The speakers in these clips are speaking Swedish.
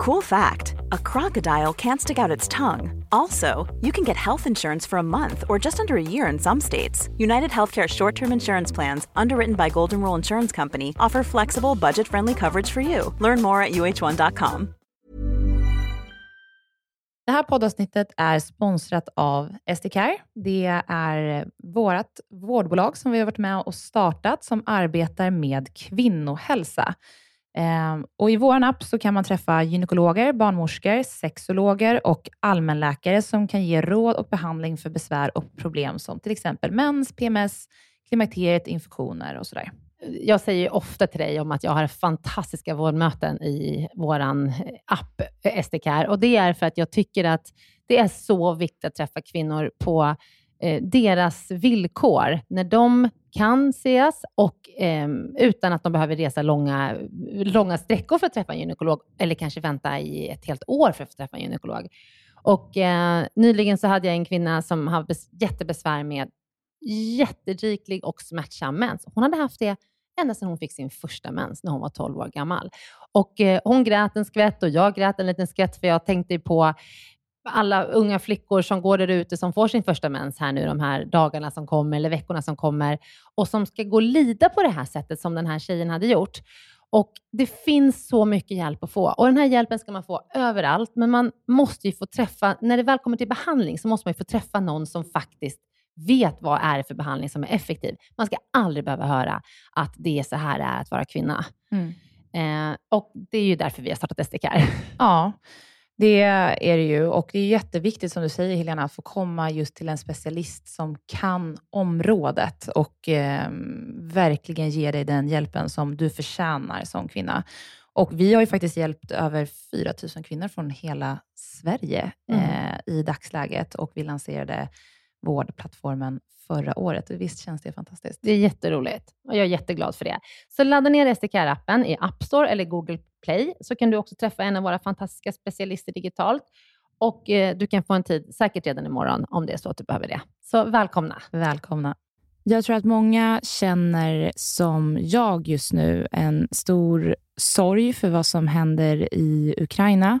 Cool fact a crocodile can't stick out its tongue. Also, you can get health insurance for a month or just under a year in some states. United Healthcare short term insurance plans, underwritten by Golden Rule Insurance Company, offer flexible, budget friendly coverage for you. Learn more at uh1.com. Det här poddavsnittet är sponsrat av SDCare. Det är vårt vårdbolag som vi har varit med och startat som arbetar med kvinnohälsa. Ehm, och I vår app så kan man träffa gynekologer, barnmorskor, sexologer och allmänläkare som kan ge råd och behandling för besvär och problem som till exempel mens, PMS, klimakteriet, infektioner och sådär. Jag säger ofta till dig om att jag har fantastiska vårdmöten i vår eh, app eh, SDK och det är för att jag tycker att det är så viktigt att träffa kvinnor på eh, deras villkor. När de kan ses och eh, utan att de behöver resa långa, långa sträckor för att träffa en gynekolog eller kanske vänta i ett helt år för att träffa en gynekolog. Och, eh, nyligen så hade jag en kvinna som hade jättebesvär med jätteriklig och smärtsam mens. Hon hade haft det ända sedan hon fick sin första mens när hon var 12 år gammal. Och eh, Hon grät en skvätt och jag grät en liten skvätt för jag tänkte på alla unga flickor som går där ute som får sin första mens här nu de här dagarna som kommer eller veckorna som kommer och som ska gå och lida på det här sättet som den här tjejen hade gjort. Och Det finns så mycket hjälp att få och den här hjälpen ska man få överallt, men man måste ju få träffa, när det väl kommer till behandling så måste man få träffa någon som faktiskt vet vad är det för behandling som är effektiv. Man ska aldrig behöva höra att det är så här det är att vara kvinna. Mm. Eh, och Det är ju därför vi har startat SDCare. Ja, det är det ju och det är jätteviktigt som du säger Helena, att få komma just till en specialist som kan området och eh, verkligen ge dig den hjälpen som du förtjänar som kvinna. Och vi har ju faktiskt hjälpt över 4 000 kvinnor från hela Sverige mm. eh, i dagsläget och vi lanserade vårdplattformen förra året. Visst känns det fantastiskt? Det är jätteroligt och jag är jätteglad för det. Så ladda ner SDCare-appen i App Store eller Google Play, så kan du också träffa en av våra fantastiska specialister digitalt. Och eh, du kan få en tid, säkert redan imorgon, om det är så att du behöver det. Så välkomna. Välkomna. Jag tror att många känner som jag just nu en stor sorg för vad som händer i Ukraina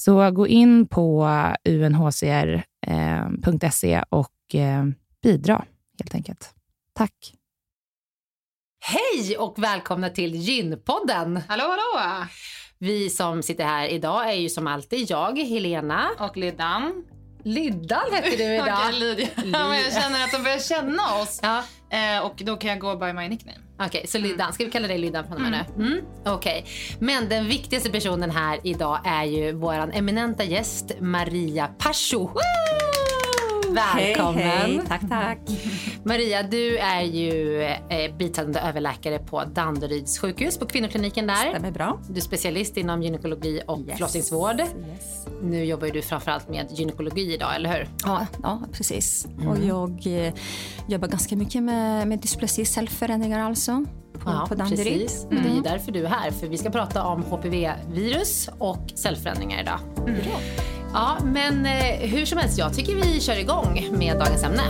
Så gå in på unhcr.se och bidra helt enkelt. Tack! Hej och välkomna till Gynpodden! Hallå, hallå! Vi som sitter här idag är ju som alltid jag, Helena. Och Lyddan. Lyddan heter du idag. Okej, Lydia. men jag känner att de börjar känna oss. Ja. Eh, och då kan jag gå by my nickname. Okej, okay, så Lyddan. Ska vi kalla dig Lyddan från mm. nu? Mm. Okej. Okay. Men den viktigaste personen här idag är ju vår eminenta gäst Maria Pascho. Välkommen. Hej, hej. Tack, tack. Maria, du är ju eh, biträdande överläkare på Danderyds sjukhus på kvinnokliniken där. Stämmer bra. Du är specialist inom gynekologi och Yes. förlossningsvård. Yes. Nu jobbar du framförallt med gynekologi idag, eller hur? Ja, ja precis. Och jag eh, jobbar ganska mycket med, med dysplasi, cellförändringar alltså. På, på Danderyd. precis. Och det är ju därför du är här, för vi ska prata om HPV-virus och cellförändringar idag. Ja, men eh, hur som helst, jag tycker vi kör igång med dagens ämne.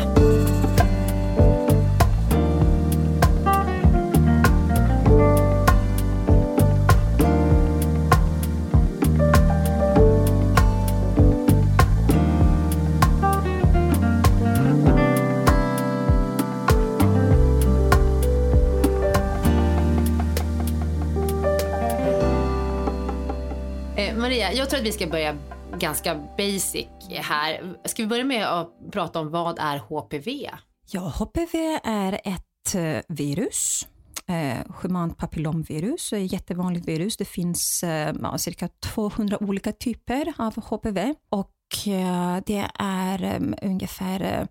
Eh, Maria, jag tror att vi ska börja ganska basic här. Ska vi börja med att prata om vad är HPV? Ja, HPV är ett eh, virus. Eh, humant papillomvirus, ett jättevanligt virus. Det finns eh, cirka 200 olika typer av HPV och eh, det är eh, ungefär eh,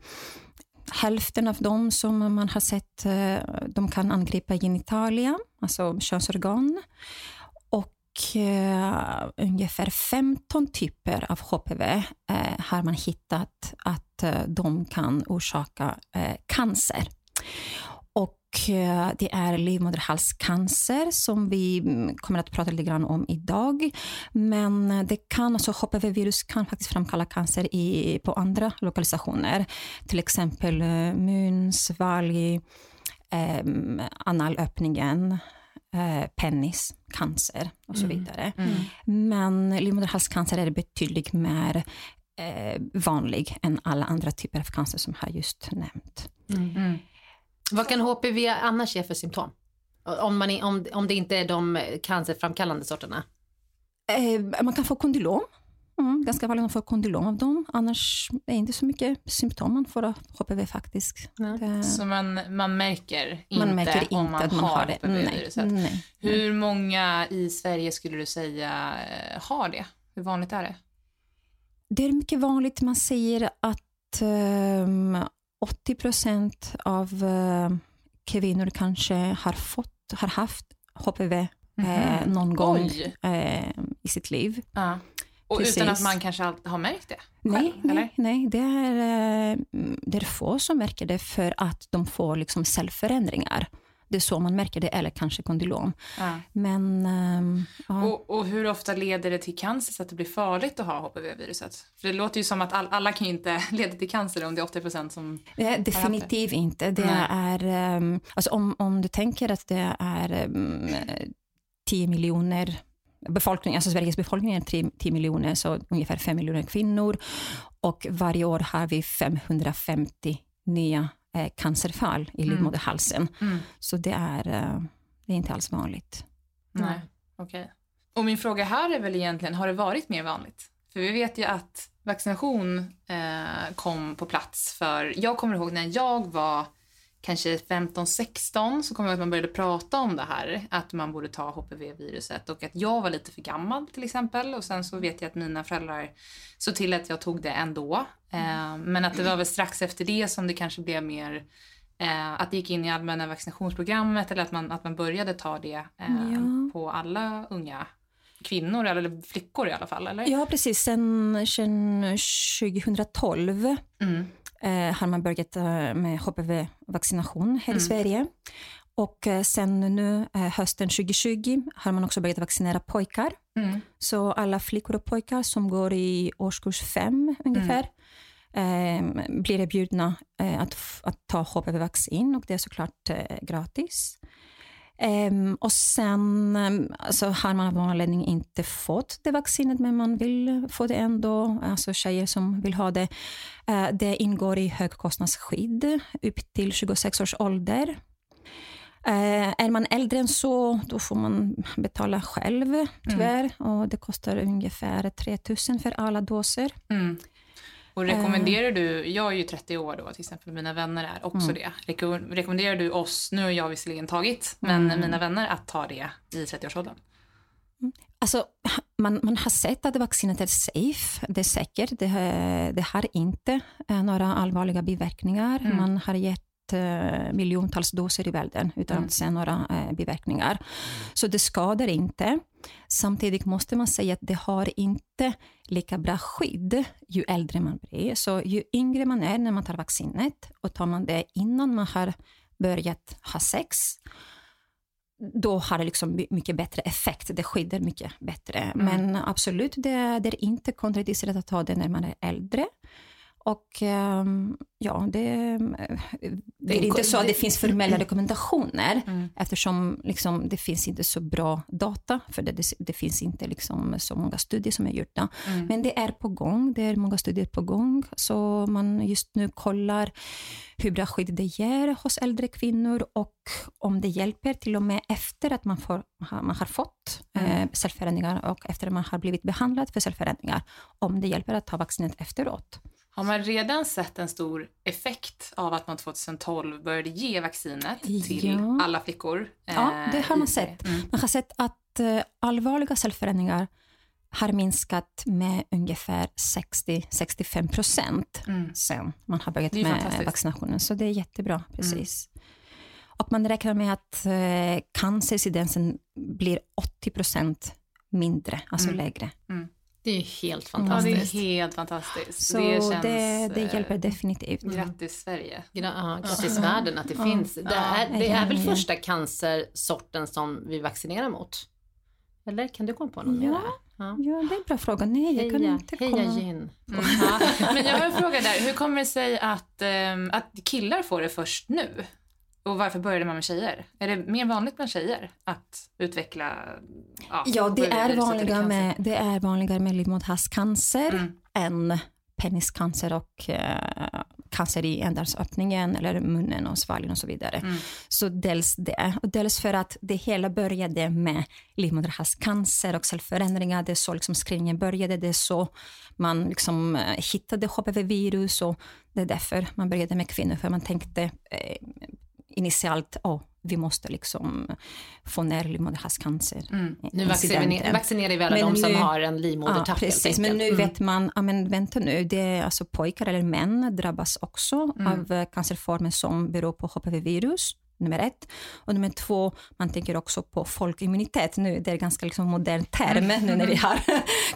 hälften av dem som man har sett, eh, de kan angripa genitalia, alltså könsorgan. Och eh, ungefär 15 typer av HPV eh, har man hittat att eh, de kan orsaka eh, cancer. Och eh, det är livmoderhalscancer som vi mm, kommer att prata lite grann om idag. Men eh, det kan, alltså HPV-virus kan faktiskt framkalla cancer i, på andra lokalisationer. Till exempel eh, mun, svalg, eh, analöppningen, eh, penis, cancer och så vidare. Men livmoderhalscancer är betydligt mer eh, vanlig än alla andra typer av cancer som jag just nämnt. Vad kan HPV annars ge för symptom? Om, man är, om, om det inte är de cancerframkallande sorterna? Eh, man kan få kondylom. Mm, ganska vanligt att få kondylom av dem. Annars är det inte så mycket symptom man får av HPV faktiskt. Det, Så man, man märker inte man märker inte om man att man har har det. Nej, HPV-viruset. nej. Hur många i Sverige skulle du säga eh, har det? Hur vanligt är det? Det är mycket vanligt, man säger att ehm, 80 procent av eh, kvinnor kanske har, fått, har haft HPV eh, någon gång eh, i sitt liv. Ja. Och Precis. utan att man kanske alltid har märkt det? Nej, själv, eller? nej, nej det, är, eh, det är få som märker det för att de får liksom cellförändringar. Det är så man märker det, eller kanske kondylom. Ja. Men ehm, ja. Och, och hur ofta leder det till cancer så att det blir farligt att ha HPV-viruset? För det låter ju som att all, alla kan ju inte leda till cancer om det är 80 som... Eh, Definitivt inte. Det Nej. är, ehm, alltså om, om du tänker att det är um, 10 miljoner befolkning, alltså Sveriges befolkning är 10 10 miljoner, så ungefär 5 miljoner kvinnor. Och varje år har vi 550 nya eh, cancerfall i livmoderhalsen. Mm. Så det är, eh, det är inte alls vanligt. Nej, okej. Och min fråga här är väl egentligen, har det varit mer vanligt? För vi vet ju att vaccination eh, kom på plats för, jag kommer ihåg när jag var kanske 15-16 så kommer jag ihåg att man började prata om det här, att man borde ta HPV-viruset och att jag var lite för gammal till exempel och sen så vet jag att mina föräldrar såg till att jag tog det ändå. Eh, men att det var väl strax efter det som det kanske blev mer eh, att det gick in i allmänna vaccinationsprogrammet eller att man, att man började ta det eh, Ja. på alla unga kvinnor eller flickor i alla fall, eller? Ja, precis. Sen, sen 2012 Mm. Eh, har man börjat eh, med HPV-vaccination här i Sverige. Och eh, sen nu eh, hösten 2020 har man också börjat vaccinera pojkar. Mm. Så alla flickor och pojkar som går i årskurs fem ungefär eh, blir erbjudna eh, att, att ta HPV-vaccin och det är såklart eh, gratis. Ehm, och sen ehm, alltså har man av någon anledning inte fått det vaccinet men man vill få det ändå, alltså tjejer som vill ha det. Eh, det ingår i högkostnadsskydd upp till 26 års ålder. Eh, är man äldre än så, då får man betala själv tyvärr. Och det kostar ungefär 3 000 för alla doser. Mm. Och rekommenderar du, jag är ju 30 år då till exempel, mina vänner är också det. Reko- rekommenderar du oss, nu har jag visserligen tagit, men mina vänner att ta det i 30-årsåldern? Alltså, man, man har sett att vaccinet är safe, det är säkert. Det, har- det har inte eh, några allvarliga biverkningar. Mm. Man har gett eh, miljontals doser i världen utan Mm. att se några eh, biverkningar. Så det skadar inte. Samtidigt måste man säga att det har inte lika bra skydd ju äldre man blir. Så ju yngre man är när man tar vaccinet och tar man det innan man har börjat ha sex, då har det liksom my- mycket bättre effekt. Det skyddar mycket bättre. Mm. Men absolut, det, det är inte kontraindicerat att ta det när man är äldre. Och ehm, ja, det, det är inte så att det finns formella rekommendationer Mm. eftersom liksom, det finns inte så bra data för det. Det, finns inte liksom så många studier som är gjorda. Mm. Men det är på gång. Det är många studier på gång. Så man just nu kollar hur bra skydd det ger hos äldre kvinnor och om det hjälper till och med efter att man, får, man har fått eh, Mm. cellförändringar och efter att man har blivit behandlad för cellförändringar. Om det hjälper att ta vaccinet efteråt. Har man redan sett en stor effekt av att man 2012 började ge vaccinet till Ja. alla flickor? Ja, eh, det har man sett. Mm. Man har sett att eh, allvarliga cellförändringar har minskat med ungefär 60-65 procent Mm. sen man har börjat med vaccinationen. Så det är jättebra, precis. Och man räknar med att eh, blir 80 procent mindre, alltså Mm. lägre. Det är helt Ja, det är fantastiskt. helt fantastiskt. Så det, det, känns, det, eh, hjälper definitivt. Grattis Sverige. Gra- ja, grattis Ja. världen att det Ja. finns. Det är, det är väl första cancersorten som vi vaccinerar mot? Eller kan du komma på någon Ja. mer? Ja. Ja, det är en bra fråga. Nej, jag kan Heja, inte heja komma... gin. Mm. Ja. Men jag har en fråga där. Hur kommer det sig att, ehm, att killar får det först nu? Och varför började man med tjejer? Är det mer vanligt bland tjejer att utveckla ja, Ja, det är, HIV-viruset eller vanliga cancer? med, det är vanligare med livmoderhalscancer Mm. än peniscancer och eh, cancer i ändtarmsöppningen eller munnen och svalgen och så vidare. Mm. Så dels det, och dels för att det hela började med livmoderhalscancer och cellförändringar. Det är så liksom screeningen började, det är så man liksom eh, hittade HPV-virus och det är därför man började med kvinnor, för man tänkte eh, initialt, oh, vi måste liksom få ner livmoderhalscancer. Mm. Nu vacciner, incidenten. vaccinerar vi alla Men de som nu- har en livmodertapp. Ja, precis. Men nu Mm. vet man, ja, men vänta nu, det är alltså pojkar eller män drabbas också Mm. av eh, cancerformer som beror på HPV-virus, nummer ett. Och nummer två, man tänker också på folkimmunitet nu, det är en ganska liksom modern term nu när vi har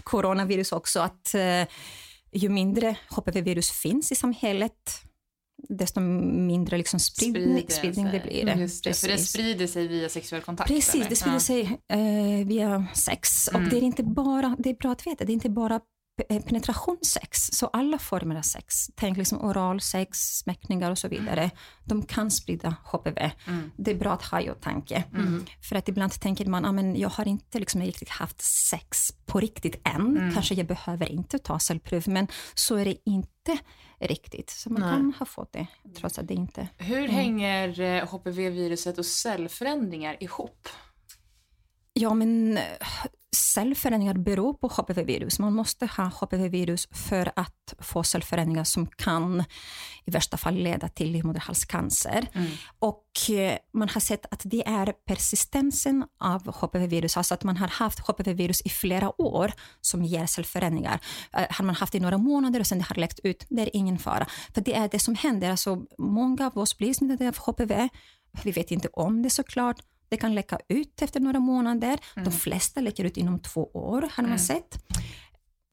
coronavirus också, att eh, ju mindre HPV-virus finns i samhället, desto mindre liksom spridning, spridning det blir. Mm, Just det, för det sprider sig via sexuell kontakt. Precis, eller? det sprider Ja. sig eh, via sex. Mm. Och det är inte bara, det är bra att veta, det är inte bara penetrationssex, så alla former av sex, tänk liksom oralsex, smäckningar och så vidare, de kan sprida HPV. Mm. Det är bra att ha i åtanke. Mm. För att ibland tänker man, ah, men jag har inte liksom riktigt haft sex på riktigt än, Mm. kanske jag behöver inte ta cellprov, men så är det inte riktigt. Så man Nej. kan ha fått det, trots att det inte Hur hänger eh, HPV-viruset och cellförändringar ihop? Ja, men eh, cellförändringar beror på HPV-virus. Man måste ha HPV-virus för att få cellförändringar som kan i värsta fall leda till livmoderhalscancer. Mm. Och eh, man har sett att det är persistensen av HPV-virus, alltså att man har haft HPV-virus i flera år som ger cellförändringar. Eh, Har man haft det i några månader och sen det har läckt ut, det är ingen fara. För det är det som händer. Alltså, många av oss blir smittade av HPV. Vi vet inte om det såklart. Det kan läcka ut efter några månader. De flesta läcker ut inom två år, har man Mm. sett.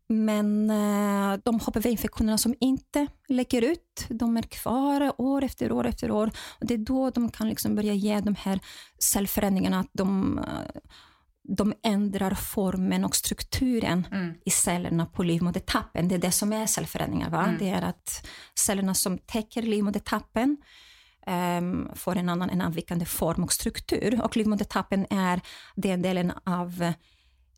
Men eh, de HPV-infektionerna som inte läcker ut, de är kvar år efter år efter år. Och det är då de kan liksom börja ge de här cellförändringarna, att de, eh, de ändrar formen och strukturen Mm. i cellerna på livmodertappen. Det är det som är cellförändringar. Va? Mm. Det är att cellerna som täcker livmodertappen ehm, får en annan, en avvikande form och struktur. Och livmodertappen är den delen av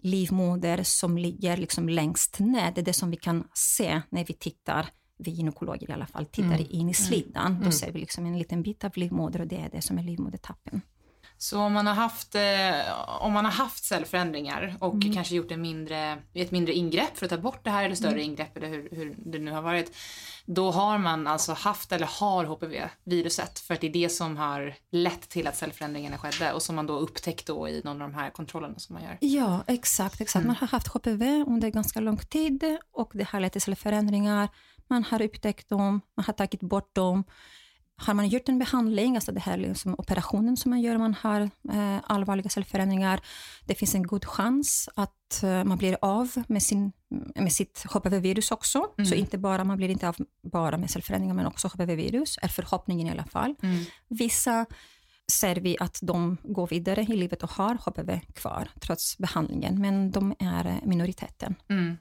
livmoder som ligger liksom längst ner. Det är det som vi kan se när vi tittar, vi gynekologer i alla fall, tittar Mm. in i slidan. Då Mm. ser vi liksom en liten bit av livmoder och det är det som är livmodertappen. Så om man har haft, eh, om man har haft cellförändringar och Mm. kanske gjort en mindre, ett mindre ingrepp för att ta bort det här eller större Mm. ingrepp eller hur, hur det nu har varit. Då har man alltså haft eller har HPV-viruset för att det är det som har lett till att cellförändringarna skedde och som man då upptäckt då i någon av de här kontrollerna som man gör. Ja, exakt. exakt. Man har haft HPV under ganska lång tid och det har lett till cellförändringar. Man har upptäckt dem, man har tagit bort dem. Har man gjort en behandling, alltså det här liksom operationen som man gör, man har eh, allvarliga cellförändringar, det finns en god chans att eh, man blir av med, sin, med sitt HPV-virus också. Så inte bara, man blir inte av bara med cellförändringar, men också HPV-virus, är förhoppningen i alla fall. Vissa ser vi att de går vidare i livet och har HPV kvar trots behandlingen, men de är eh, minoriteten. Mm.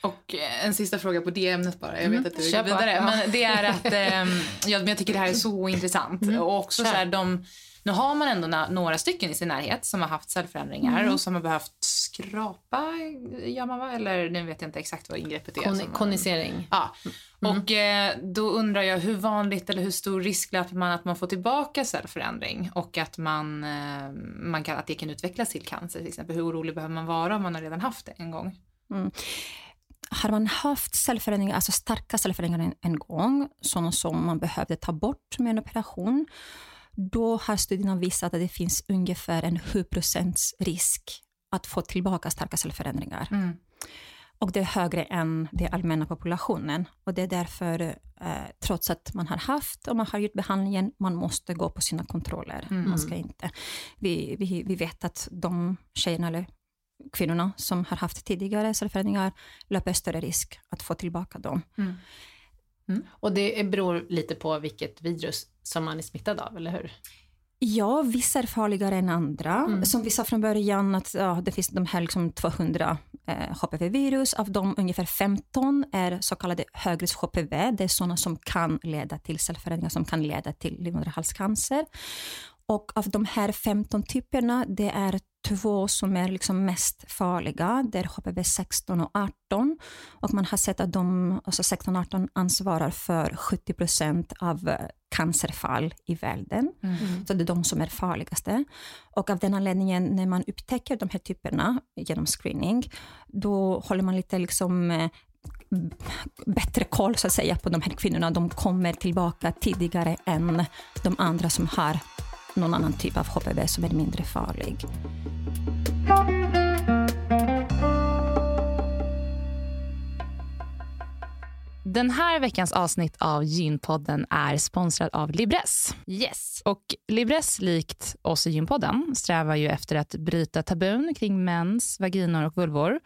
Och eh, en sista fråga på det ämnet bara. Jag vet att du på. vidare. Ja. Men det är att ehm, ja, men jag tycker det här är så intressant. Och också så här, de, nu har man ändå några stycken i sin närhet som har haft cellförändringar och som har behövt skrapa, gör man va? Eller nu vet jag inte exakt vad ingreppet är. Kon- konisering. Ja, och eh, då undrar jag hur vanligt eller hur stor risk löper man att man får tillbaka cellförändring och att, man, eh, man kan, att det kan utvecklas till cancer till exempel. Hur orolig behöver man vara om man har redan haft det en gång? Har man haft cellförändringar, alltså starka cellförändringar en, en gång, sådana som man behövde ta bort med en operation, då har studierna visat att det finns ungefär en 7% risk att få tillbaka starka cellförändringar. Mm. Och det är högre än den allmänna populationen. Och det är därför, eh, trots att man har haft och man har gjort behandlingen, man måste gå på sina kontroller. Man ska inte. Vi, vi, vi vet att de tjejerna eller kvinnorna som har haft tidigare cellförändringar löper större risk att få tillbaka dem. Och det beror lite på vilket virus som man är smittad av, eller hur? Ja, vissa är farligare än andra. Mm. Som vi sa från början, att ja, det finns de här liksom 200 eh, HPV-virus. Av dem ungefär 15 är så kallade högrisk-HPV. Det är sådana som kan leda till cellförändringar som kan leda till livmoderhalscancer. Och av de här 15 typerna, det är två som är liksom mest farliga. Det är HPV 16 och 18. Och man har sett att de, alltså 16 och 18 ansvarar för 70 procent av eh, cancerfall i världen. Så det är de som är farligaste. Och av den anledningen, när man upptäcker de här typerna genom screening, då håller man lite liksom eh, bättre koll så att säga på de här kvinnorna. De kommer tillbaka tidigare än de andra som har någon annan typ av HPV som är mindre farlig. Den här veckans avsnitt av Gynpodden är sponsrad av Libresse. Yes. Och Libresse, likt oss i Gynpodden, strävar ju efter att bryta tabun kring mens, vaginor och vulvor.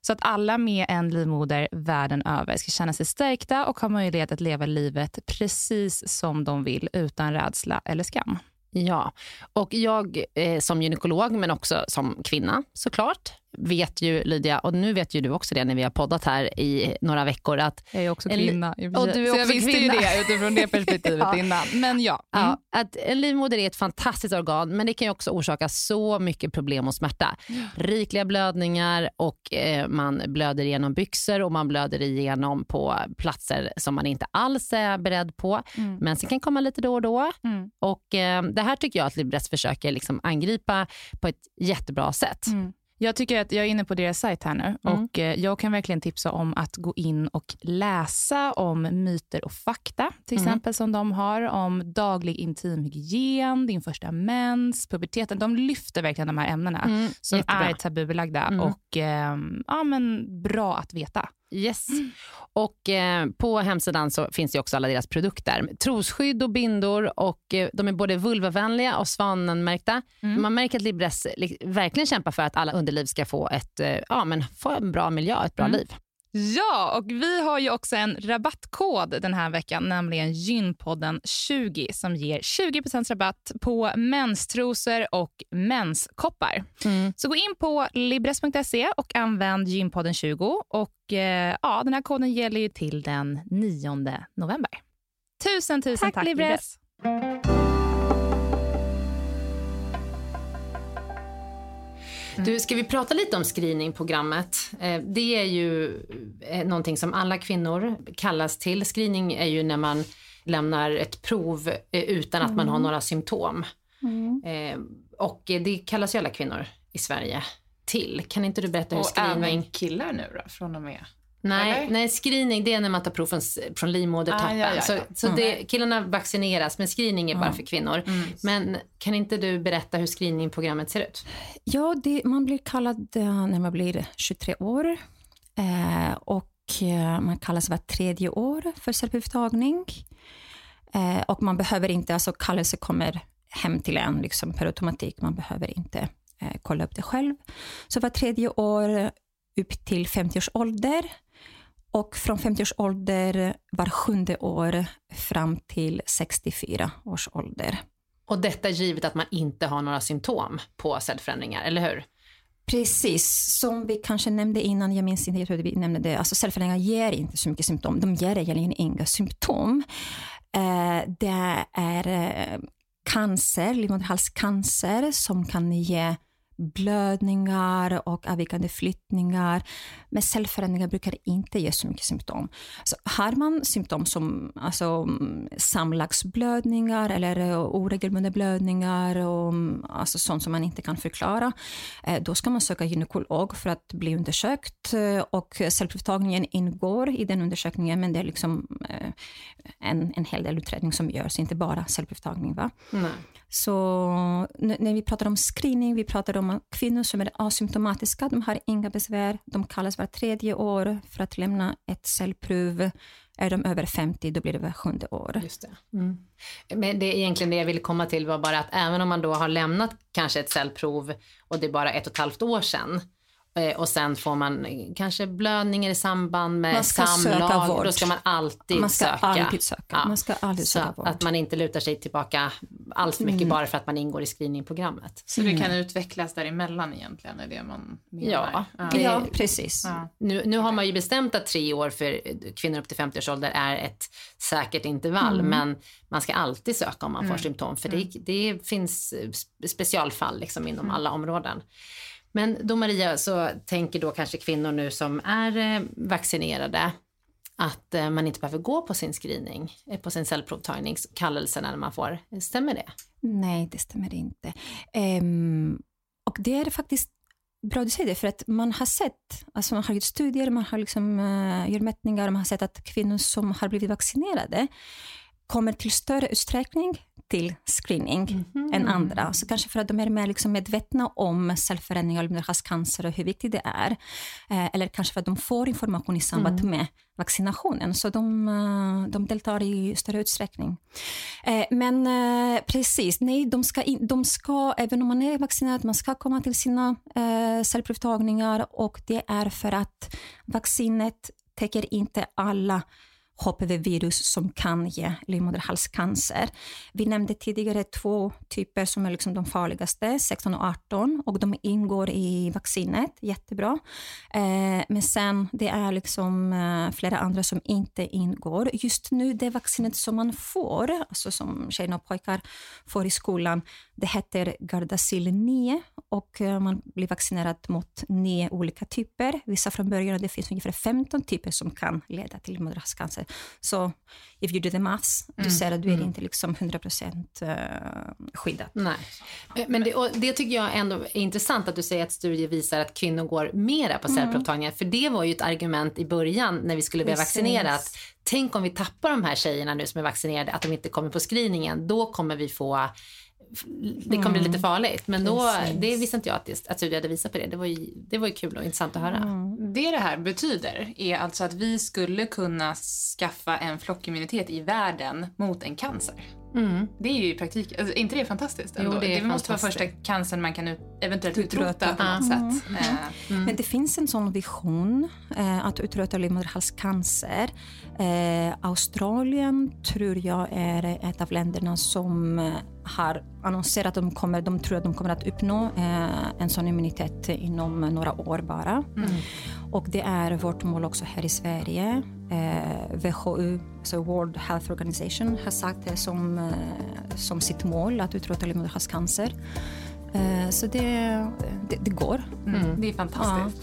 Så att alla med en livmoder världen över ska känna sig stärkta och ha möjlighet att leva livet precis som de vill utan rädsla eller skam. Ja, och jag eh, som gynekolog, men också som kvinna såklart, vet ju Lydia, och nu vet ju du också det när vi har poddat här i några veckor, att Jag är också En kvinna. i och du är Så jag också visste kvinna. ju det utifrån det perspektivet Ja. innan. Men ja. Mm. Ja, att en livmoder är ett fantastiskt organ, men det kan också orsaka så mycket problem och smärta. Rikliga blödningar och eh, man blöder igenom byxor och man blöder igenom på platser som man inte alls är beredd på. Mm. Men sen kan komma lite då och då. Mm. Och eh, Det här tycker jag att Libresse försöker liksom angripa på ett jättebra sätt. Jag tycker att jag är inne på deras sajt här nu Mm. och eh, jag kan verkligen tipsa om att gå in och läsa om myter och fakta, till Mm. exempel som de har om daglig intimhygien, din första mens, puberteten. De lyfter verkligen de här ämnena Mm, som jättebra. är tabubelagda Mm. och eh, ja, men bra att veta. Yes. Och eh, På hemsidan så finns det också alla deras produkter. Trosskydd och bindor och eh, de är både vulvavänliga och svanenmärkta. Mm. Man märker att Libres li- verkligen kämpar för att alla underliv ska få, ett, eh, ja, men få en bra miljö, ett bra Mm. liv. Ja, och vi har ju också en rabattkod den här veckan, nämligen Gynpodden 20 som ger 20% rabatt på menstrosor och menskoppar. Så gå in på libres.se och använd Gynpodden 20 och eh, ja, den här koden gäller ju till den 9 november. Tusen, tusen Tack, tack, Libres. Libres. Du, ska vi prata lite om screeningprogrammet? Eh, det är ju eh, någonting som alla kvinnor kallas till. Screening är ju när man lämnar ett prov eh, utan att man har några symptom. Eh, och det kallas ju alla kvinnor i Sverige till. Kan inte du berätta hur Och screening... även killar nu då, från och med? Nej, Eller? nej, screening det är när man tar prov från, från livmodertappen. Ah, ja, ja, ja. Så, så Mm. det, killarna vaccineras, men screening är bara för kvinnor. Mm. Men kan inte du berätta hur screeningprogrammet ser ut? Ja, det, man blir kallad eh, när man blir 23 år. Eh, och eh, man kallas var tredje år för cellprovtagning. Eh, och man behöver inte, alltså kallelse kommer hem till en liksom per automatik. Man behöver inte eh, kolla upp det själv. Så var tredje år upp till 50 års ålder. Och från 50 års ålder var sjunde år fram till 64 års ålder. Och detta givet att man inte har några symptom på cellförändringar, eller hur? Precis, som vi kanske nämnde innan, jag minns inte, jag tror vi nämnde det, alltså cellförändringar ger inte så mycket symptom. De ger egentligen inga symptom. Eh, det är eh, cancer, livmoderhalscancer, som kan ge blödningar och avvikande flyttningar. Men cellförändringar brukar inte ge så mycket symptom. Så har man symptom som alltså, samlagsblödningar eller eh, oregelbundna blödningar och mm, alltså, sånt som man inte kan förklara, eh, då ska man söka gynekolog för att bli undersökt. eh, Och cellprovtagningen ingår i den undersökningen, men det är liksom en, en hel del utredning som görs, inte bara cellprovtagning. Va? Nej. Så när vi pratar om screening, vi pratar om kvinnor som är asymptomatiska, de har inga besvär, de kallas var tredje år för att lämna ett cellprov. Är de över 50, då blir det var sjunde år. Just det. Mm. Men det är egentligen det jag ville komma till var bara att även om man då har lämnat kanske ett cellprov och det är bara ett och ett halvt år sedan och sen får man kanske blödningar i samband med Man ska söka samlag, vård. då ska man alltid Man ska söka. alltid söka. Ja. Man ska alltid söka vård. att man inte lutar sig tillbaka allt för mycket Mm. bara för att man ingår i screeningprogrammet. Så det kan utvecklas däremellan egentligen, är det man menar? Ja. ja. Ja, precis. Ja. Nu, nu har man ju bestämt att tre år för kvinnor upp till 50 års ålder är ett säkert intervall, Mm. men man ska alltid söka om man får symptom, för det, det finns eh, spe- specialfall liksom inom alla områden. Men då Maria, så tänker då kanske kvinnor nu som är eh, vaccinerade att eh, man inte behöver gå på sin screening, eh, på sin cellprovtagningskallelse när man får. Stämmer det? Nej, det stämmer inte. Um, och det är faktiskt bra du säger det, för att man har sett, alltså man har gjort studier, man har liksom, uh, gjort mätningar, man har sett att kvinnor som har blivit vaccinerade kommer till större utsträckning till screening än andra. Så kanske för att de är mer liksom medvetna om cellförändringar och livmoderhalscancer och hur viktigt det är. Eh, eller kanske för att de får information i samband med vaccinationen, så de, eh, de deltar i större utsträckning. Eh, men eh, precis, nej, de ska, in, de ska, även om man är vaccinerad, man ska komma till sina eh, cellprovtagningar och det är för att vaccinet täcker inte alla HPV-virus som kan ge livmoderhalscancer. Vi nämnde tidigare två typer som är liksom de farligaste, 16 och 18, och de ingår i vaccinet, jättebra. Eh, men sen det är liksom eh, flera andra som inte ingår. Just nu, det vaccinet som man får, alltså som tjejer och pojkar får i skolan, det heter Gardasil 9 och eh, man blir vaccinerad mot nio olika typer. Vissa från början, det finns ungefär 15 typer som kan leda till livmoderhalscancer. Så if you do the maths, du ser att du är inte liksom 100% eh, skyddad. Nej. Men det, det tycker jag ändå är intressant att du säger att studier visar att kvinnor går mera på cellprovtagningar. För det var ju ett argument i början när vi skulle börja Precis. vaccinera. Att, tänk om vi tappar de här tjejerna nu som är vaccinerade, att de inte kommer på screeningen. Då kommer vi få det kommer bli lite farligt. Men då, Precis. det visste inte jag att, att studier hade visat på det. Det var, ju, det var ju kul och intressant att höra. Det det här betyder är alltså att vi skulle kunna skaffa en flockimmunitet i världen mot en cancer. Mm. Det är ju i praktiken, alltså, är inte det fantastiskt? Jo, Ändå? det är måste vara första cancern man kan ut, eventuellt utrota, på något sätt. Eh, Men det finns en sån vision eh, att utrota livmoderhalscancer. Eh, Australien tror jag är ett av länderna som eh, har annonserat att de, kommer, de tror att de kommer att uppnå eh, en sån immunitet inom några år bara. Och det är vårt mål också här i Sverige. Eh, WHO, alltså World Health Organization, har sagt det som, eh, som sitt mål att utrota livmoderhalscancer. Eh, så det, det, det går. mm. Det är fantastiskt.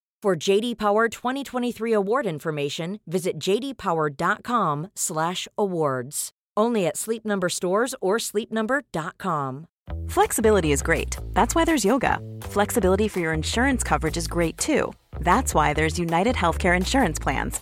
For JD Power 2023 award information, visit jdpower.com/awards. Only at Sleep Number stores or sleepnumber.com. Flexibility is great. That's why there's yoga. Flexibility for your insurance coverage is great too. That's why there's United Healthcare Insurance Plans.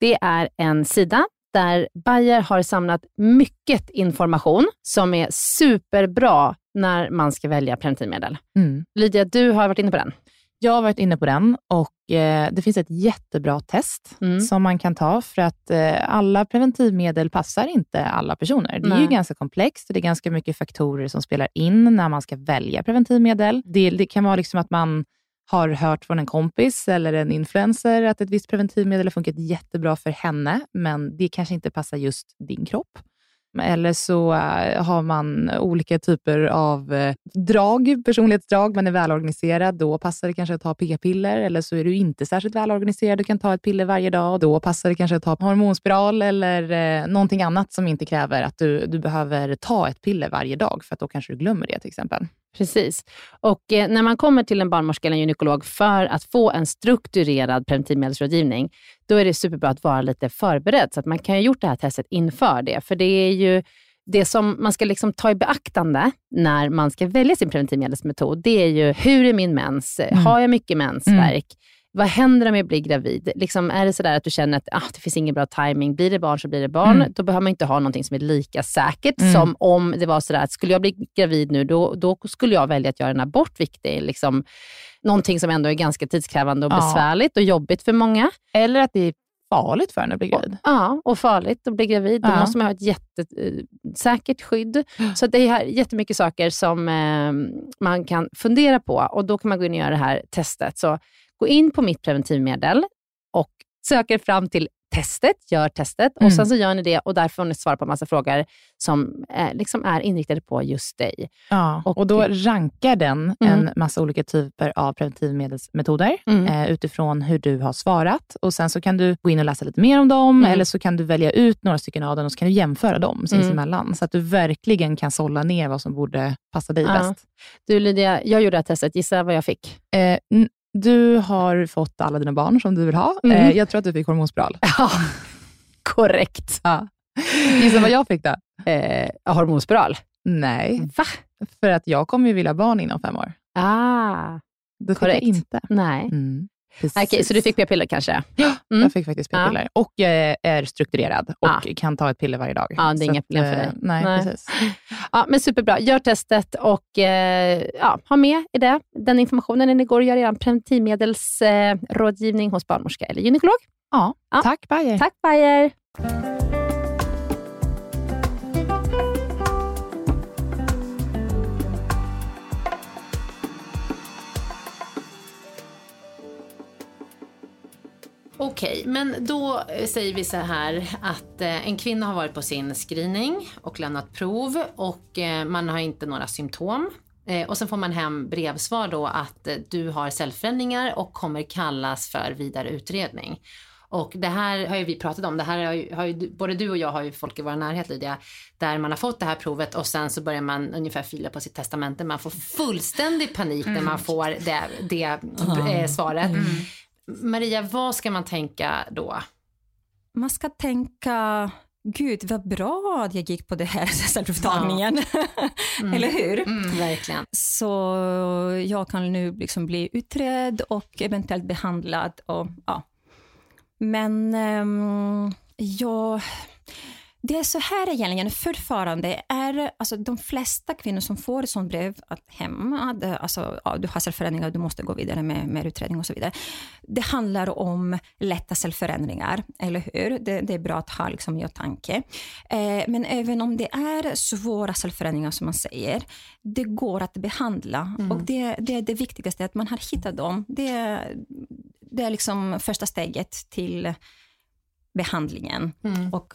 Det är en sida där Bayer har samlat mycket information som är superbra när man ska välja preventivmedel. Mm. Lydia, du har varit inne på den. Jag har varit inne på den och eh, det finns ett jättebra test Mm. som man kan ta för att eh, alla preventivmedel passar inte alla personer. Det är ju Nej. ganska komplext och det är ganska mycket faktorer som spelar in när man ska välja preventivmedel. Det, det kan vara liksom att man har hört från en kompis eller en influencer att ett visst preventivmedel har funkat jättebra för henne, men det kanske inte passar just din kropp. Eller så eh, har man olika typer av eh, drag, personlighetsdrag. Man är välorganiserad, då passar det kanske att ta p-piller. Eller så är du inte särskilt välorganiserad och kan ta ett piller varje dag. Och då passar det kanske att ta hormonspiral eller eh, någonting annat som inte kräver att du, du behöver ta ett piller varje dag, för att då kanske du glömmer det till exempel. Precis. Och eh, när man kommer till en barnmorska eller en gynekolog för att få en strukturerad preventivmedelsrådgivning, då är det superbra att vara lite förberedd, så att man kan ha gjort det här testet inför det. För det är ju det som man ska liksom ta i beaktande när man ska välja sin preventivmedelsmetod, det är ju hur är min mens? Mm. Har jag mycket mensvärk? Vad händer om jag blir gravid? Liksom, är det sådär att du känner att ah, det finns ingen bra timing, blir det barn så blir det barn. Mm. Då behöver man inte ha någonting som är lika säkert Mm. som om det var sådär att skulle jag bli gravid nu, då, då skulle jag välja att göra en abort, vilket är liksom någonting som ändå är ganska tidskrävande och Ja. besvärligt och jobbigt för många. Eller att det är farligt för en att bli gravid. Ja, och farligt att bli gravid. Då Ja. måste man ha ett jättesäkert skydd. Så det är jättemycket saker som eh, man kan fundera på och då kan man gå in och göra det här testet. Så gå in på mitt preventivmedel och söker fram till testet, gör testet och Mm. sen så gör ni det och där får ni svara på massa frågor som eh, liksom är inriktade på just dig. Ja, och, Och- då rankar den Mm. en massa olika typer av preventivmedelsmetoder Mm. eh, utifrån hur du har svarat. Och Sen så kan du gå in och läsa lite mer om dem, Mm. eller så kan du välja ut några stycken av dem och så kan du jämföra dem sinsemellan, så att du verkligen kan sålla ner vad som borde passa dig Ja. bäst. Du Lydia, jag gjorde det här testet. Gissa vad jag fick? Eh, du har fått alla dina barn som du vill ha. Mm. Eh, jag tror att du fick hormonspiral. Ja, korrekt. Ja. Gissa vad jag fick då? Eh, hormonspiral. Nej, Va? för att jag kommer ju vilja ha barn inom fem år. Ah, Det fick Korrekt. jag inte. nej. Mm. Okej, så du fick p-piller kanske? Ja, Mm. jag fick faktiskt p-piller. Och eh, är strukturerad och Ja. kan ta ett piller varje dag. Ja, det är inga problem för eh, dig. Nej, Nej. precis. Ja, men superbra. Gör testet och eh, ja, ha med i det, den informationen när ni går och gör er preventivmedelsrådgivning eh, rådgivning hos barnmorska eller gynekolog. Ja, Ja. tack Bayer. Tack Bayer! Okej, men då eh, säger vi så här att eh, en kvinna har varit på sin screening och lämnat prov och eh, man har inte några symptom. Och sen får man hem brevsvar då att du har cellförändringar och kommer kallas för vidare utredning. Och det här har ju vi pratat om, det här har ju, har ju, både du och jag har ju folk i vår närhet Lydia, där man har fått det här provet och sen så börjar man ungefär fila på sitt testamente. Man får fullständig panik när man får det, det eh, svaret. Maria, vad ska man tänka då? Man ska tänka, gud vad bra att jag gick på det här cellprovtagningen. Eller hur? Mm, verkligen. Så jag kan nu liksom bli utredd och eventuellt behandlad och ja, Men um, jag det är så här egentligen fortfarande. Är, alltså, de flesta kvinnor som får ett sånt brev att hem, alltså, ja, du har cellförändringar, du måste gå vidare med, med utredning och så vidare. Det handlar om lätta cellförändringar, eller hur? Det, det är bra att ha liksom, i åtanke. Eh, men även om det är svåra cellförändringar som man säger, det går att behandla. Mm. Och det, det är det viktigaste, att man har hittat dem. Det, det är liksom första steget till behandlingen. Mm. Och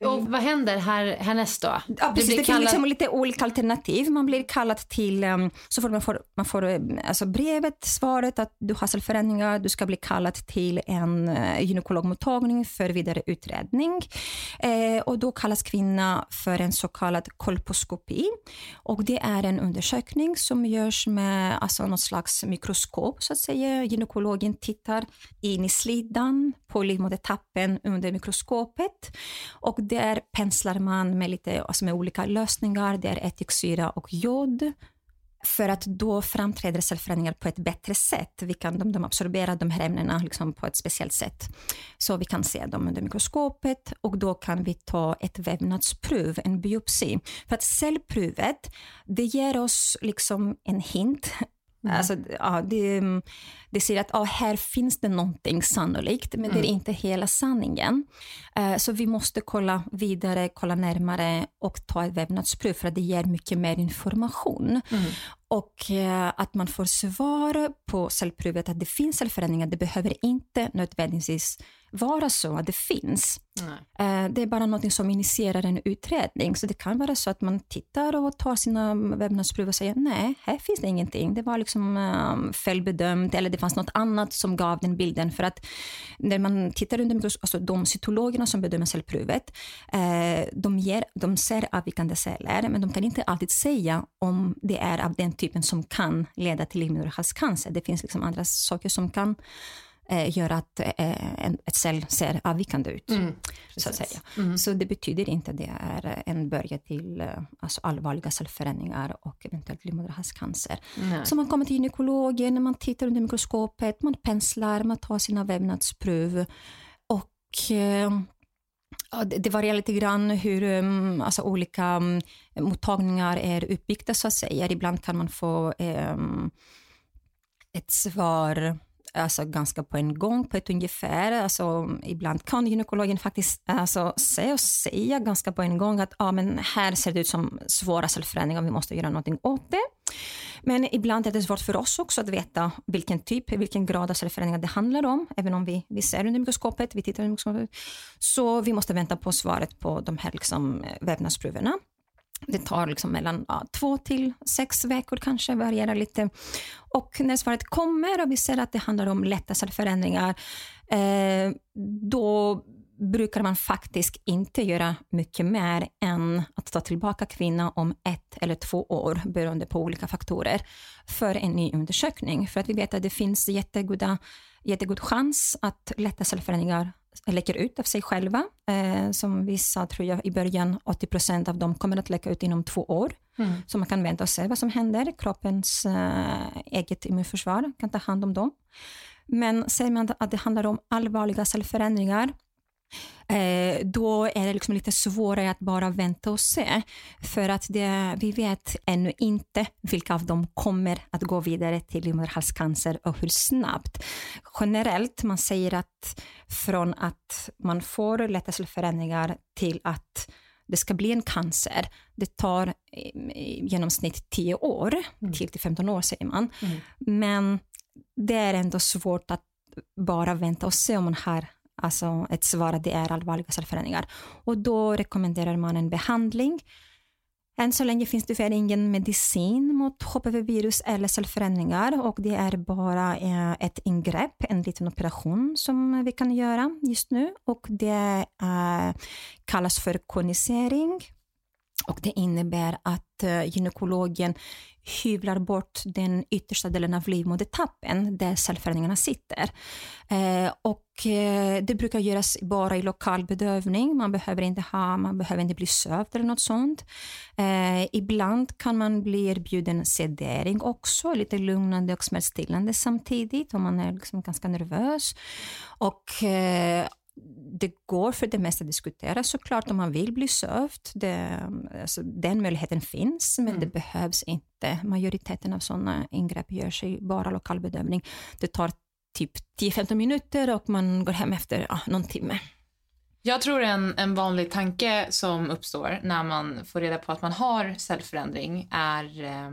och vad händer här, härnäst då? Ja, precis, det, det finns liksom lite olika alternativ. Man blir kallad till, um, så får man får, man får um, alltså brevet, svaret att du har cellförändringar, du ska bli kallad till en uh, gynekologmottagning för vidare utredning. Eh, och då kallas kvinna för en så kallad kolposkopi. Och det är en undersökning som görs med alltså, något slags mikroskop, så att säga. Gynekologen tittar in i slidan på livmodertappen under mikroskopet. Och där penslar man med, lite, alltså med olika lösningar. Det är ättiksyra och jod. För att då framträder cellförändringar på ett bättre sätt. Vi kan, de, de absorberar de här ämnena liksom på ett speciellt sätt. Så vi kan se dem under mikroskopet och då kan vi ta ett vävnadsprov, en biopsi. För att cellprovet, det ger oss liksom en hint Mm. Alltså, ja, det, det säger att ja, här finns det någonting sannolikt, men mm. det är mm. inte hela sanningen. Uh, så vi måste kolla vidare, kolla närmare och ta ett vävnadsprov, för att det ger mycket mer information. Mm. Och uh, att man får svar på cellprovet att det finns cellförändringar, det behöver inte nödvändigtvis vara så att det finns. Nej. Eh, det är bara något som initierar en utredning. Så det kan vara så att man tittar och tar sina vävnadsprov och säger nej, här finns det ingenting. Det var liksom um, felbedömt eller det fanns något annat som gav den bilden. För att när man tittar under alltså de cytologerna som bedömer cellprovet, eh, de, ger, de ser avvikande celler, men de kan inte alltid säga om det är av den typen som kan leda till livmoderhalscancer. Det finns liksom andra saker som kan eh, gör att eh, en, ett cell ser avvikande ut. Mm, så, att säga. Mm. så det betyder inte att det är en början till eh, alltså allvarliga cellförändringar och eventuellt livmoderhalscancer. Så man kommer till gynekologen, man tittar under mikroskopet, man penslar, man tar sina vävnadsprov och eh, det varierar lite grann hur um, alltså olika um, mottagningar är uppbyggda, så att säga. Ibland kan man få um, ett svar alltså, ganska på en gång, på ett ungefär. Alltså, ibland kan gynekologen faktiskt alltså, säga och säga ganska på en gång att ah, men här ser det ut som svåra cellförändringar, vi måste göra någonting åt det. Men ibland är det svårt för oss också att veta vilken typ, vilken grad av cellförändringar det handlar om, även om vi, vi ser under mikroskopet, vi tittar under mikroskopet. Så vi måste vänta på svaret på de här liksom, vävnadsproverna. Det tar liksom mellan ja, två till sex veckor kanske, varierar lite. Och när svaret kommer och vi ser att det handlar om lätta cellförändringar, eh, då brukar man faktiskt inte göra mycket mer än att ta tillbaka kvinnan om ett eller två år, beroende på olika faktorer, för en ny undersökning. För att vi vet att det finns jättegoda, jättegod chans att lätta cellförändringar läcker ut av sig själva. Eh, som vi sa, tror jag, i början, 80 procent av dem kommer att läcka ut inom två år. Mm. Så man kan vänta och se vad som händer. Kroppens eh, eget immunförsvar kan ta hand om dem. Men säger man att det handlar om allvarliga cellförändringar, då är det liksom lite svårare att bara vänta och se. För att det, vi vet ännu inte vilka av dem kommer att gå vidare till livmoderhalscancer och hur snabbt. Generellt, man säger att från att man får lätta cellförändringar till att det ska bli en cancer, det tar i genomsnitt 10 år, mm. 10-15 år säger man. Mm. Men det är ändå svårt att bara vänta och se om man har alltså ett svar att det är allvarliga cellförändringar. Och då rekommenderar man en behandling. Än så länge finns det tyvärr ingen medicin mot HPV-virus eller cellförändringar och det är bara eh, ett ingrepp, en liten operation som vi kan göra just nu och det eh, kallas för konisering och det innebär att eh, gynekologen hyvlar bort den yttersta delen av livmodertappen där cellförändringarna sitter. Eh, och eh, det brukar göras bara i lokal bedövning. Man behöver inte, ha, man behöver inte bli sövd eller något sånt. Eh, ibland kan man bli erbjuden sedering också, lite lugnande och smärtstillande samtidigt om man är liksom ganska nervös. Och eh, det går för det mesta att diskutera såklart om man vill bli sövd. Det, alltså, den möjligheten finns, men mm. det behövs inte. Majoriteten av sådana ingrepp görs i bara lokal bedömning. Det tar typ 10-15 minuter och man går hem efter ja, någon timme. Jag tror en, en vanlig tanke som uppstår när man får reda på att man har cellförändring är eh,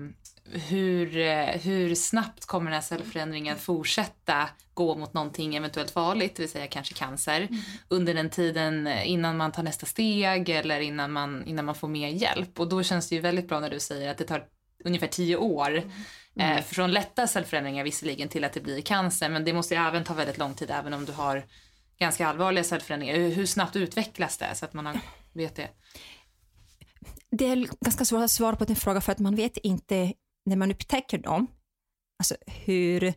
hur, eh, hur snabbt kommer den här cellförändringen fortsätta gå mot någonting eventuellt farligt, det vill säga kanske cancer, mm. under den tiden innan man tar nästa steg eller innan man, innan man får mer hjälp. Och då känns det ju väldigt bra när du säger att det tar ungefär tio år mm. Mm. Eh, från lätta cellförändringar visserligen till att det blir cancer, men det måste ju även ta väldigt lång tid även om du har ganska allvarliga cellförändringar. Hur snabbt utvecklas det så att man har, vet det? Det är ganska svårt att svara på den frågan för att man vet inte när man upptäcker dem, alltså hur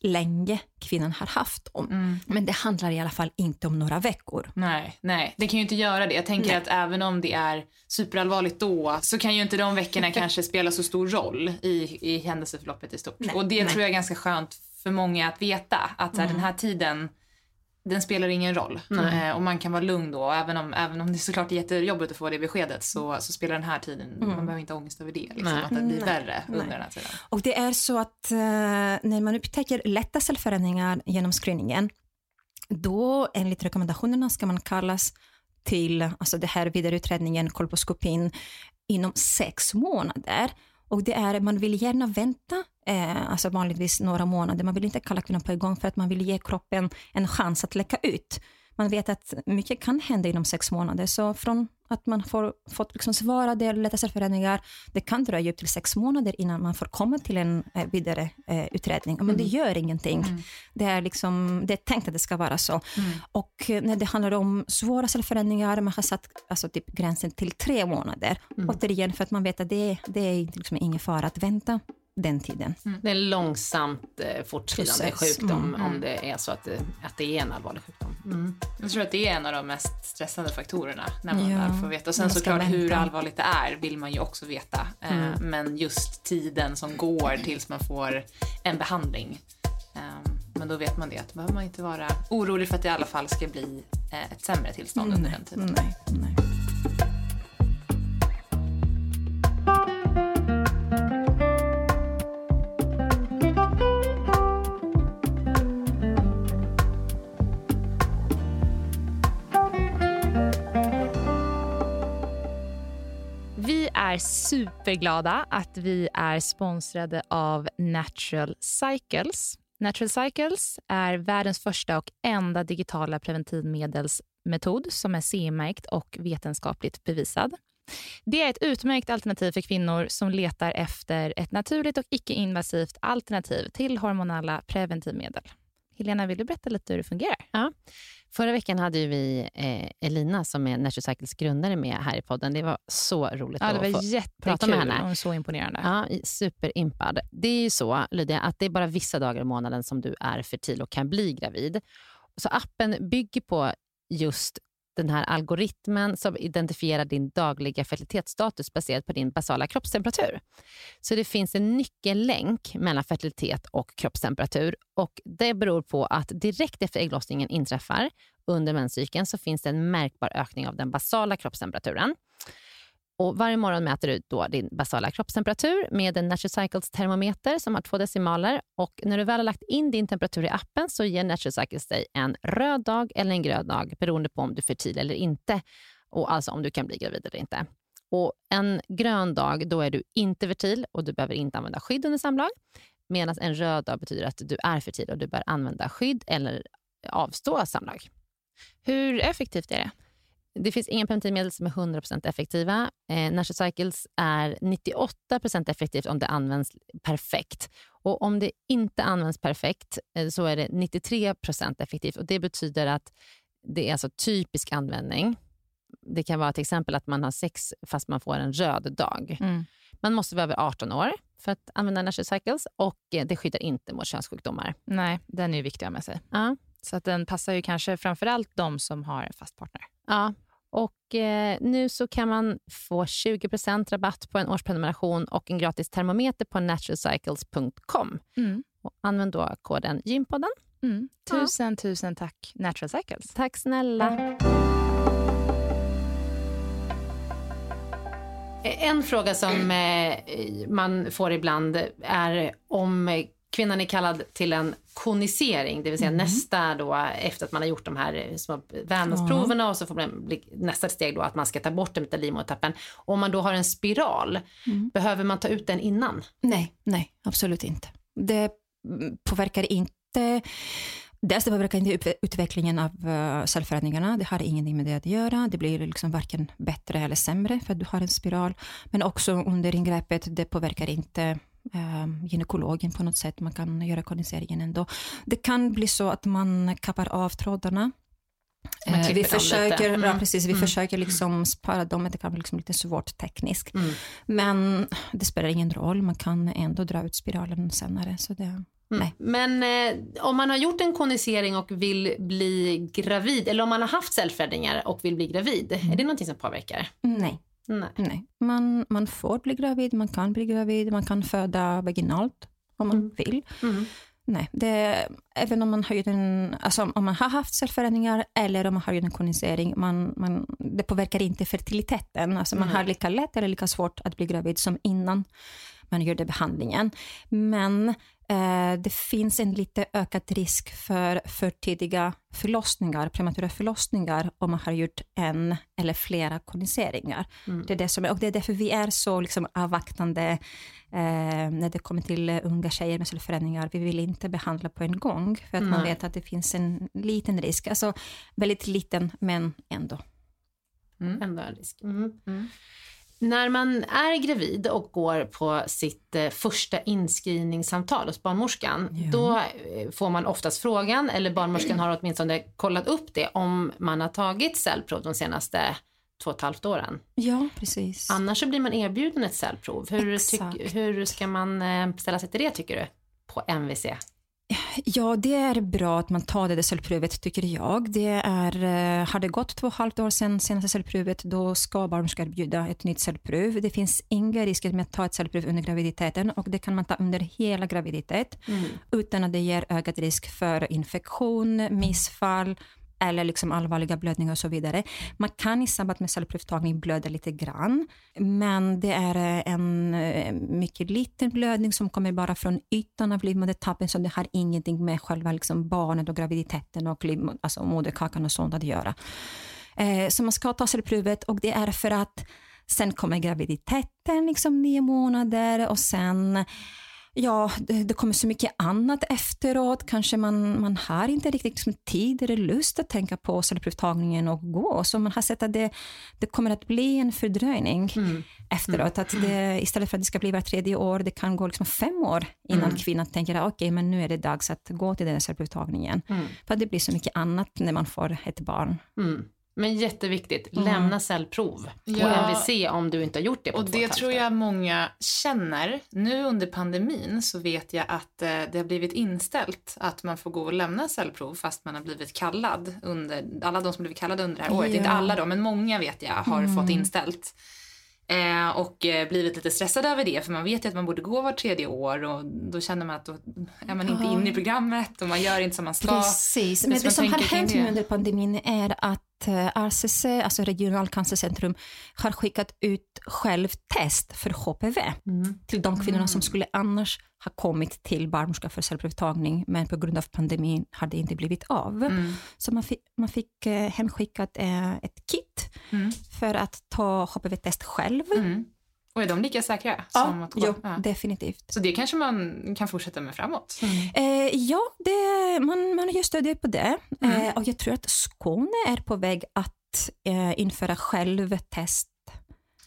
länge kvinnan har haft dem. Mm. Men det handlar i alla fall inte om några veckor. Nej, nej, det kan ju inte göra det. Jag tänker nej. att även om det är superallvarligt då så kan ju inte de veckorna kanske spela så stor roll i, i händelseförloppet i stort. Nej, och det nej. tror jag är ganska skönt för många att veta att mm. den här tiden den spelar ingen roll. Eh, och man kan vara lugn då. Även om, även om det såklart är jättejobbigt att få det beskedet så, så spelar den här tiden, mm. man behöver inte ha ångest över det. Liksom, att det blir värre under den här tiden. Och det är så att eh, när man upptäcker lätta cellförändringar genom screeningen, då enligt rekommendationerna ska man kallas till alltså det här vidareutredningen, kolposkopin, inom sex månader. Och det är, man vill gärna vänta, eh, alltså vanligtvis några månader. Man vill inte kalla kvinnan på igång för att man vill ge kroppen en chans att läcka ut. Man vet att mycket kan hända inom sex månader, så från att man får fått liksom svarade lätta cellförändringar, det kan dröja upp till sex månader innan man får komma till en eh, vidare eh, utredning. Men mm. det gör ingenting. Mm. Det, är liksom, det är tänkt att det ska vara så. Mm. Och när det handlar om svåra cellförändringar, man har satt alltså typ gränsen till tre månader. Mm. Återigen för att man vet att det, det är liksom ingen fara att vänta den tiden. Mm. Det är en långsamt eh, fortskridande sjukdom mm. om det är så att det, att det är en allvarlig sjukdom. Mm. Jag tror att det är en av de mest stressande faktorerna när man ja, väl får veta. Och sen såklart vänta. hur allvarligt det är vill man ju också veta. Eh, mm. men just tiden som går tills man får en behandling. Eh, men då vet man det, att då behöver man inte vara orolig för att det i alla fall ska bli eh, ett sämre tillstånd under den tiden. Nej, nej. Är superglada att vi är sponsrade av Natural Cycles. Natural Cycles är världens första och enda digitala preventivmedelsmetod som är CE-märkt och vetenskapligt bevisad. Det är ett utmärkt alternativ för kvinnor som letar efter ett naturligt och icke-invasivt alternativ till hormonella preventivmedel. Helena, vill du berätta lite hur det fungerar? Ja. Förra veckan hade vi eh, Elina som är Natural Cycles grundare med här i podden. Det var så roligt ja, det var att få prata med henne. Hon så imponerande. Ja, superimpad. Det är ju så, Lydia, att det är bara vissa dagar i månaden som du är fertil och kan bli gravid. Så appen bygger på just den här algoritmen som identifierar din dagliga fertilitetsstatus baserat på din basala kroppstemperatur. Så det finns en nyckellänk mellan fertilitet och kroppstemperatur och det beror på att direkt efter ägglossningen inträffar under menscykeln så finns det en märkbar ökning av den basala kroppstemperaturen. Och varje morgon mäter du då din basala kroppstemperatur med en Natural Cycles termometer som har två decimaler. Och när du väl har lagt in din temperatur i appen så ger Natural Cycles dig en röd dag eller en grön dag beroende på om du är fertil eller inte. Och alltså om du kan bli gravid eller inte. Och En grön dag då är du inte fertil och du behöver inte använda skydd under samlag. Medan en röd dag betyder att du är fertil och du bör använda skydd eller avstå samlag. Hur effektivt är det? Det finns inga preventivmedel som är 100% effektiva. Eh, Natural Cycles är 98% effektivt om det används perfekt. Och Om det inte används perfekt eh, så är det 93% effektivt. Och Det betyder att det är alltså typisk användning. det kan vara till exempel att man har sex fast man får en röd dag. Mm. Man måste vara över 18 år för att använda Natural Cycles och eh, det skyddar inte mot könssjukdomar. Nej, den är ju viktig att ha med sig. Ja. Så att den passar ju kanske framförallt de som har en fast partner. Ja. Och eh, nu så kan man få 20% rabatt på en årsprenumeration och en gratis termometer på naturalcycles.com. Och använd då koden gympodden. Mm. Tusen, tusen tack Natural Cycles. Tack snälla. En fråga som eh, man får ibland är om kvinnan är kallad till en konisering, det vill säga nästa då efter att man har gjort de här små vävnadsproverna och så får man nästa steg då att man ska ta bort den med livmodertappen. Om man då har en spiral, behöver man ta ut den innan? Nej, nej, absolut inte. Det mm, påverkar inte Dels det påverkar inte ut- utvecklingen av uh, cellförändringarna, det har ingenting med det att göra. Det blir liksom varken bättre eller sämre för att du har en spiral. Men också under ingreppet, det påverkar inte eh, gynekologen på något sätt. Man kan göra kondenseringen ändå. Det kan bli så att man kappar av trådarna. Eh, vi försöker, lite. ja, Mm. precis, vi Mm. försöker liksom spara dem, men det kan bli liksom lite svårt tekniskt. Mm. Men det spelar ingen roll, man kan ändå dra ut spiralen senare. Så det, Mm. Nej. Men eh, om man har gjort en konisering och vill bli gravid, eller om man har haft cellförändringar och vill bli gravid, är det någonting som påverkar? nej. Nej. Nej, man, man får bli gravid, man kan bli gravid, man kan föda vaginalt om man Mm. vill. Mm. Nej, det, även om man har gjort en, alltså om man har haft cellförändringar eller om man har gjort en konisering, man, man, det påverkar inte fertiliteten. Alltså man Nej. har lika lätt eller lika svårt att bli gravid som innan man gjorde behandlingen. Men eh, det finns en lite ökad risk för för tidiga förlossningar, prematura förlossningar, om man har gjort en eller flera koniseringar. Mm. Det är det som är, och det är därför vi är så liksom avvaktande eh, när det kommer till unga tjejer med cellförändringar. Vi vill inte behandla på en gång, för att man Nej. vet att det finns en liten risk. Alltså väldigt liten, men ändå. Mm. Ändå en risk. Mm. När man är gravid och går på sitt eh, första inskrivningssamtal hos barnmorskan, Ja. då eh, får man oftast frågan, eller barnmorskan har åtminstone kollat upp det, om man har tagit cellprov de senaste två och ett halvt åren. Ja, precis. Annars så blir man erbjuden ett cellprov. Hur, tyck, hur ska man eh, ställa sig till det tycker du? På MVC? Ja, det är bra att man tar det där cellprovet, tycker jag. Det är, eh, har det gått två och halvt år sedan senaste cellprovet, då ska barnmorskan erbjuda ett nytt cellprov. Det finns inga risker med att ta ett cellprov under graviditeten och det kan man ta under hela graviditet utan att det ger ökad risk för infektion, missfall eller liksom allvarliga blödningar och så vidare. Man kan i samband med cellprovtagning blöda lite grann, men det är eh, en eh, mycket liten blödning som kommer bara från ytan av livmodertappen, så det har ingenting med själva liksom barnet och graviditeten och alltså moderkakan och sånt att göra. Eh, så man ska ta cellprovet och det är för att sen kommer graviditeten, liksom nio månader och sen Ja, det, det kommer så mycket annat efteråt. Kanske man, man har inte riktigt liksom tid eller lust att tänka på cellprovtagningen och gå. Så man har sett att det, det kommer att bli en fördröjning efteråt. Att det, istället för att det ska bli var tredje år, det kan gå liksom fem år innan kvinnan tänker att men nu är det dags att gå till den här cellprovtagningen. För att det blir så mycket annat när man får ett barn. Mm. Men jätteviktigt, lämna cellprov på Ja. MVC om du inte har gjort det på Och två det tror jag många känner. Nu under pandemin så vet jag att eh, det har blivit inställt att man får gå och lämna cellprov fast man har blivit kallad under, alla de som blivit kallade under det här året, Ja. inte alla då, men många vet jag har fått inställt. Eh, och eh, blivit lite stressad över det för man vet ju att man borde gå var tredje år och då känner man att då är man inte Ja. inne i programmet och man gör inte som man ska. Precis, men det man som har hänt det. nu under pandemin är att eh, RCC, alltså Regionalcancercentrum, har skickat ut självtest för HPV Mm. till de kvinnorna som skulle annars ha kommit till barnmorska för cellprovtagning, men på grund av pandemin har det inte blivit av. Mm. Så man fick, man fick eh, hemskickat eh, ett kit Mm. för att ta HPV-test själv. Mm. Och är de lika säkra som att gå? jo, Ja. definitivt. Så det kanske man kan fortsätta med framåt. Eh, ja, det, man, man gör studier på det. Mm. Eh, och jag tror att Skåne är på väg att eh, införa självtest.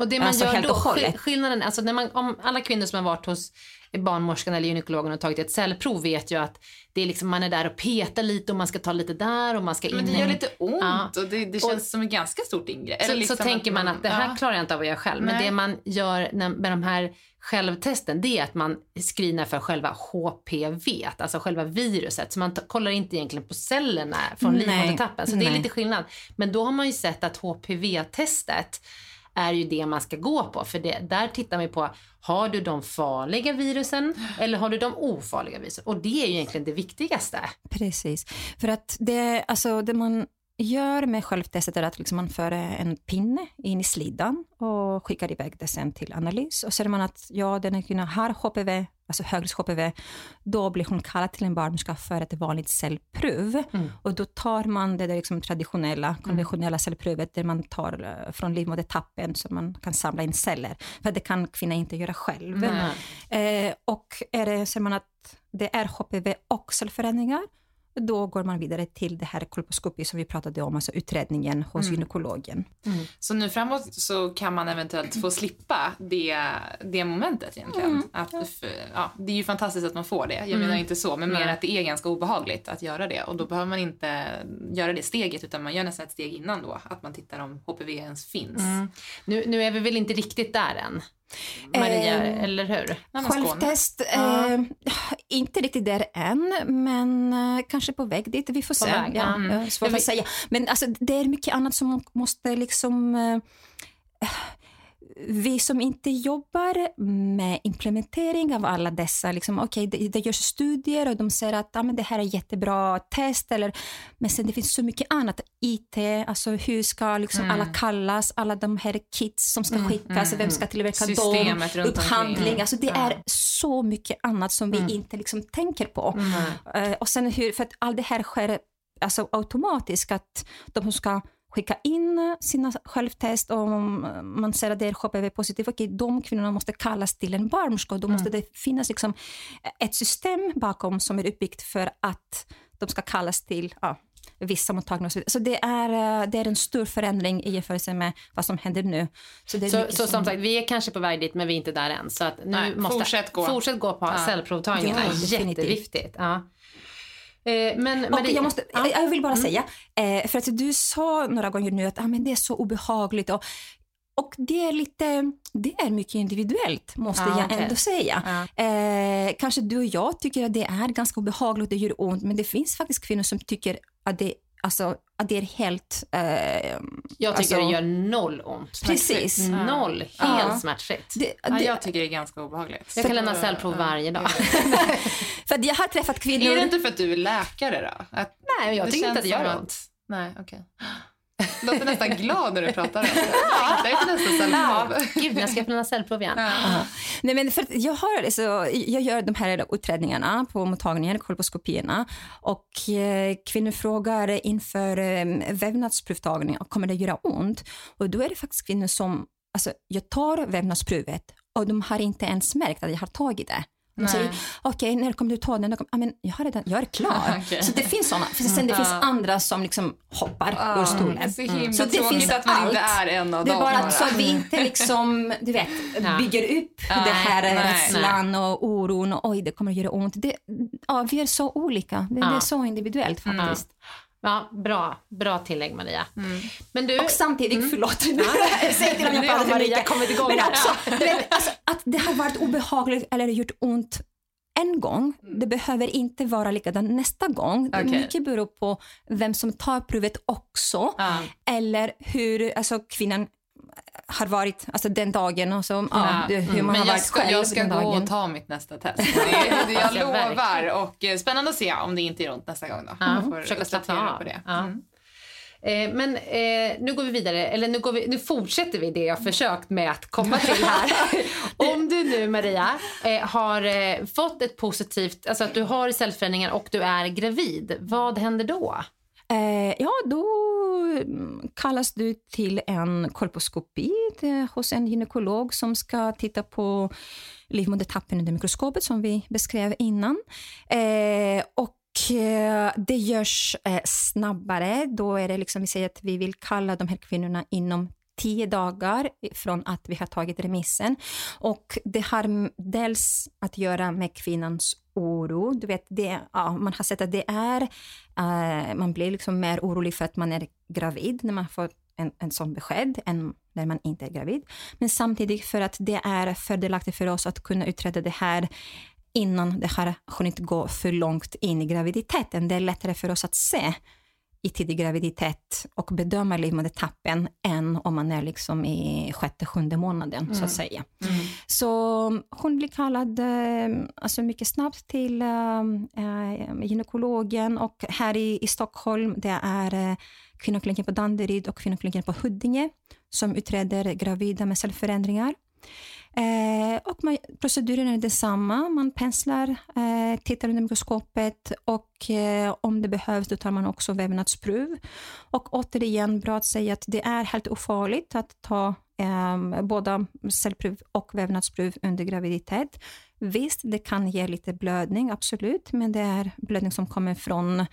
Och det man Alltså, gör då, och skill- skillnaden, alltså när man, om alla kvinnor som har varit hos barnmorskan eller gynekologen och tagit ett cellprov vet ju att det är liksom, man är där och petar lite och man ska ta lite där och man ska in Men det gör lite ont Ja. och det, det känns som ett ganska stort ingrepp. Så, liksom så tänker man att det här ja. klarar jag inte av att göra själv. Men Nej. det man gör när, med de här självtesten det är att man screenar för själva HPV, alltså själva viruset. Så man kollar inte egentligen på cellerna från livmodertappen. Så det är Nej. lite skillnad. Men då har man ju sett att HPV-testet är ju det man ska gå på. För det, där tittar man på, har du de farliga virusen eller har du de ofarliga virusen? Och det är ju egentligen det viktigaste. Precis. För att det, alltså, det man gör med självtestet är att liksom man för en pinne in i slidan och skickar iväg det sen till analys. Och ser man att ja, den här kvinnan har HPV, alltså högrisk HPV, då blir hon kallad till en barnmorska för ett vanligt cellprov. Och då tar man det där liksom traditionella, konventionella cellprovet där man tar eh, från livmodertappen så man kan samla in celler. För det kan kvinnan inte göra själv. Eh, och är det, ser man att det är HPV och cellförändringar, då går man vidare till det här kolposkopi som vi pratade om, alltså utredningen hos gynekologen. Så nu framåt så kan man eventuellt få slippa det, det momentet egentligen. Mm. Att, ja, det är ju fantastiskt att man får det, jag menar inte så, men mer att det är ganska obehagligt att göra det. Och då behöver man inte göra det steget utan man gör nästan ett steg innan då, att man tittar om HPV ens finns. Mm. Nu, nu är vi väl inte riktigt där än, Maria, Eh, eller hur? Självtest, eh, inte riktigt där än, men eh, kanske på väg dit. Vi får se. väg, ja, ja, svårt Men vi- att säga. Men alltså, det är mycket annat som måste liksom... Vi som inte jobbar med implementering av alla dessa, liksom, okej, det, det görs studier och de säger att ah, men det här är jättebra test, eller, men sen det finns så mycket annat. IT, alltså hur ska liksom Mm. alla kallas, alla de här kits som ska skickas, vem ska tillverka dem, Systemet runt upphandling. Alltså det är så mycket annat som vi inte liksom tänker på. Eh, och sen hur, för att allt det här sker alltså automatiskt, att de som ska skicka in sina självtest och om man ser att det är HPV-positivt, okej, de kvinnorna måste kallas till en barnmorska då måste det finnas liksom ett system bakom som är uppbyggt för att de ska kallas till ja, vissa mottagningar. Så, det är, eh, det är en stor förändring i jämförelse med vad som händer nu. Så, det är Så, så som sagt, vi är kanske på väg dit men vi är inte där än. Så att nu Nej, måste, fortsätt gå. Fortsätt gå på Ja. cellprovtagningarna. Ja, definitivt. Jätteviktigt. Ja. Eh, men Och Maria, jag, måste, ja. jag vill bara säga, eh, för att du sa några gånger nu att ah, men det är så obehagligt. Och, och det är lite, det är mycket individuellt måste Ja, jag okej. ändå säga. Eh, kanske du och jag tycker att det är ganska obehagligt, det gör ont, men det finns faktiskt kvinnor som tycker att det, alltså, att det är helt... Eh, jag tycker alltså- det gör noll ont. Precis. Smärtfritt. Noll. Helt Ja. smärtfritt. det, Ja, det, jag tycker det är ganska obehagligt. Jag kan lämna cellprov ja. varje dag. för att jag har träffat kvinnor... Är det inte för att du är läkare då? Att Nej, jag tycker inte att det gör ont. Nej, okej. Låter nästan glad när du pratar om det. Jag längtar efter nästa cellprov. Gud, jag ska lämna cellprov igen. Ja. Nej, men för jag, har, så, jag gör de här utredningarna på mottagningen, kolposkopierna. Och eh, kvinnor frågar inför eh, vävnadsprovtagning, kommer det göra ont? Och då är det faktiskt kvinnor som, alltså jag tar vävnadsprovet och de har inte ens märkt att jag har tagit det. De Nej. säger, okej, när kommer du ta den? Kommer, ah, men jag, har redan, jag är klar. Okej. Så det finns sådana. Sen det finns andra som liksom hoppar ur stolen. Så himla Så det finns att man inte allt. är en av Det är dem. bara så att vi inte liksom, du vet, bygger upp Nej, det här nej, rädslan och oron och oj, det kommer att göra ont. Det, ja, vi är så olika. Det, det är så individuellt faktiskt. Ja, bra, bra tillägg Maria. Men du, Och samtidigt, förlåt, säg till om jag Nu pratar Maria kommit igång Men också, vet, alltså, att det har varit obehagligt eller gjort ont en gång, det behöver inte vara likadant nästa gång. Okej. Mycket beror på vem som tar provet också. Ja. Eller hur alltså, kvinnan har varit alltså, den dagen och så, ja, Ja. hur man Men har jag varit ska, själv jag ska den gå dagen. och ta mitt nästa test. Det, jag Ja, lovar. Och eh, spännande att se om det inte gör ont nästa gång. Då. Ja, får försöka slappna av. på det. Ja. Mm. Eh, men eh, nu går vi vidare, eller nu, går vi, nu fortsätter vi det jag försökt med att komma till här. Om du nu Maria eh, har eh, fått ett positivt, alltså att du har cellförändringar och du är gravid, vad händer då? Eh, ja, då mm, kallas du till en kolposkopi det- hos en gynekolog som ska titta på livmodertappen under mikroskopet som vi beskrev innan. Eh, och eh, det görs eh, snabbare. Då är det liksom, vi säger att vi vill kalla de här kvinnorna inom tio dagar från att vi har tagit remissen. Och det har dels att göra med kvinnans oro. Du vet, det, ja, man har sett att det är, uh, man blir liksom mer orolig för att man är gravid när man får en, en sån besked än när man inte är gravid. Men samtidigt för att det är fördelaktigt för oss att kunna utreda det här innan det har hunnit gå för långt in i graviditeten. Det är lättare för oss att se i tidig graviditet och bedöma livmodertappen än om man är liksom i sjätte, sjunde månaden, mm. så att säga. Mm. Så hon blir kallad eh, alltså mycket snabbt till äh, gynekologen och här i, i Stockholm, det är kvinnokliniken på Danderyd och kvinnokliniken på Huddinge som utreder gravida med cellförändringar. Eh, och man, proceduren är detsamma. Man penslar, eh, tittar under mikroskopet och eh, om det behövs då tar man också vävnadsprov. Och återigen, bra att säga att det är helt ofarligt att ta eh, båda cellprov och vävnadsprov under graviditet. Visst, det kan ge lite blödning, absolut, men det är blödning som kommer från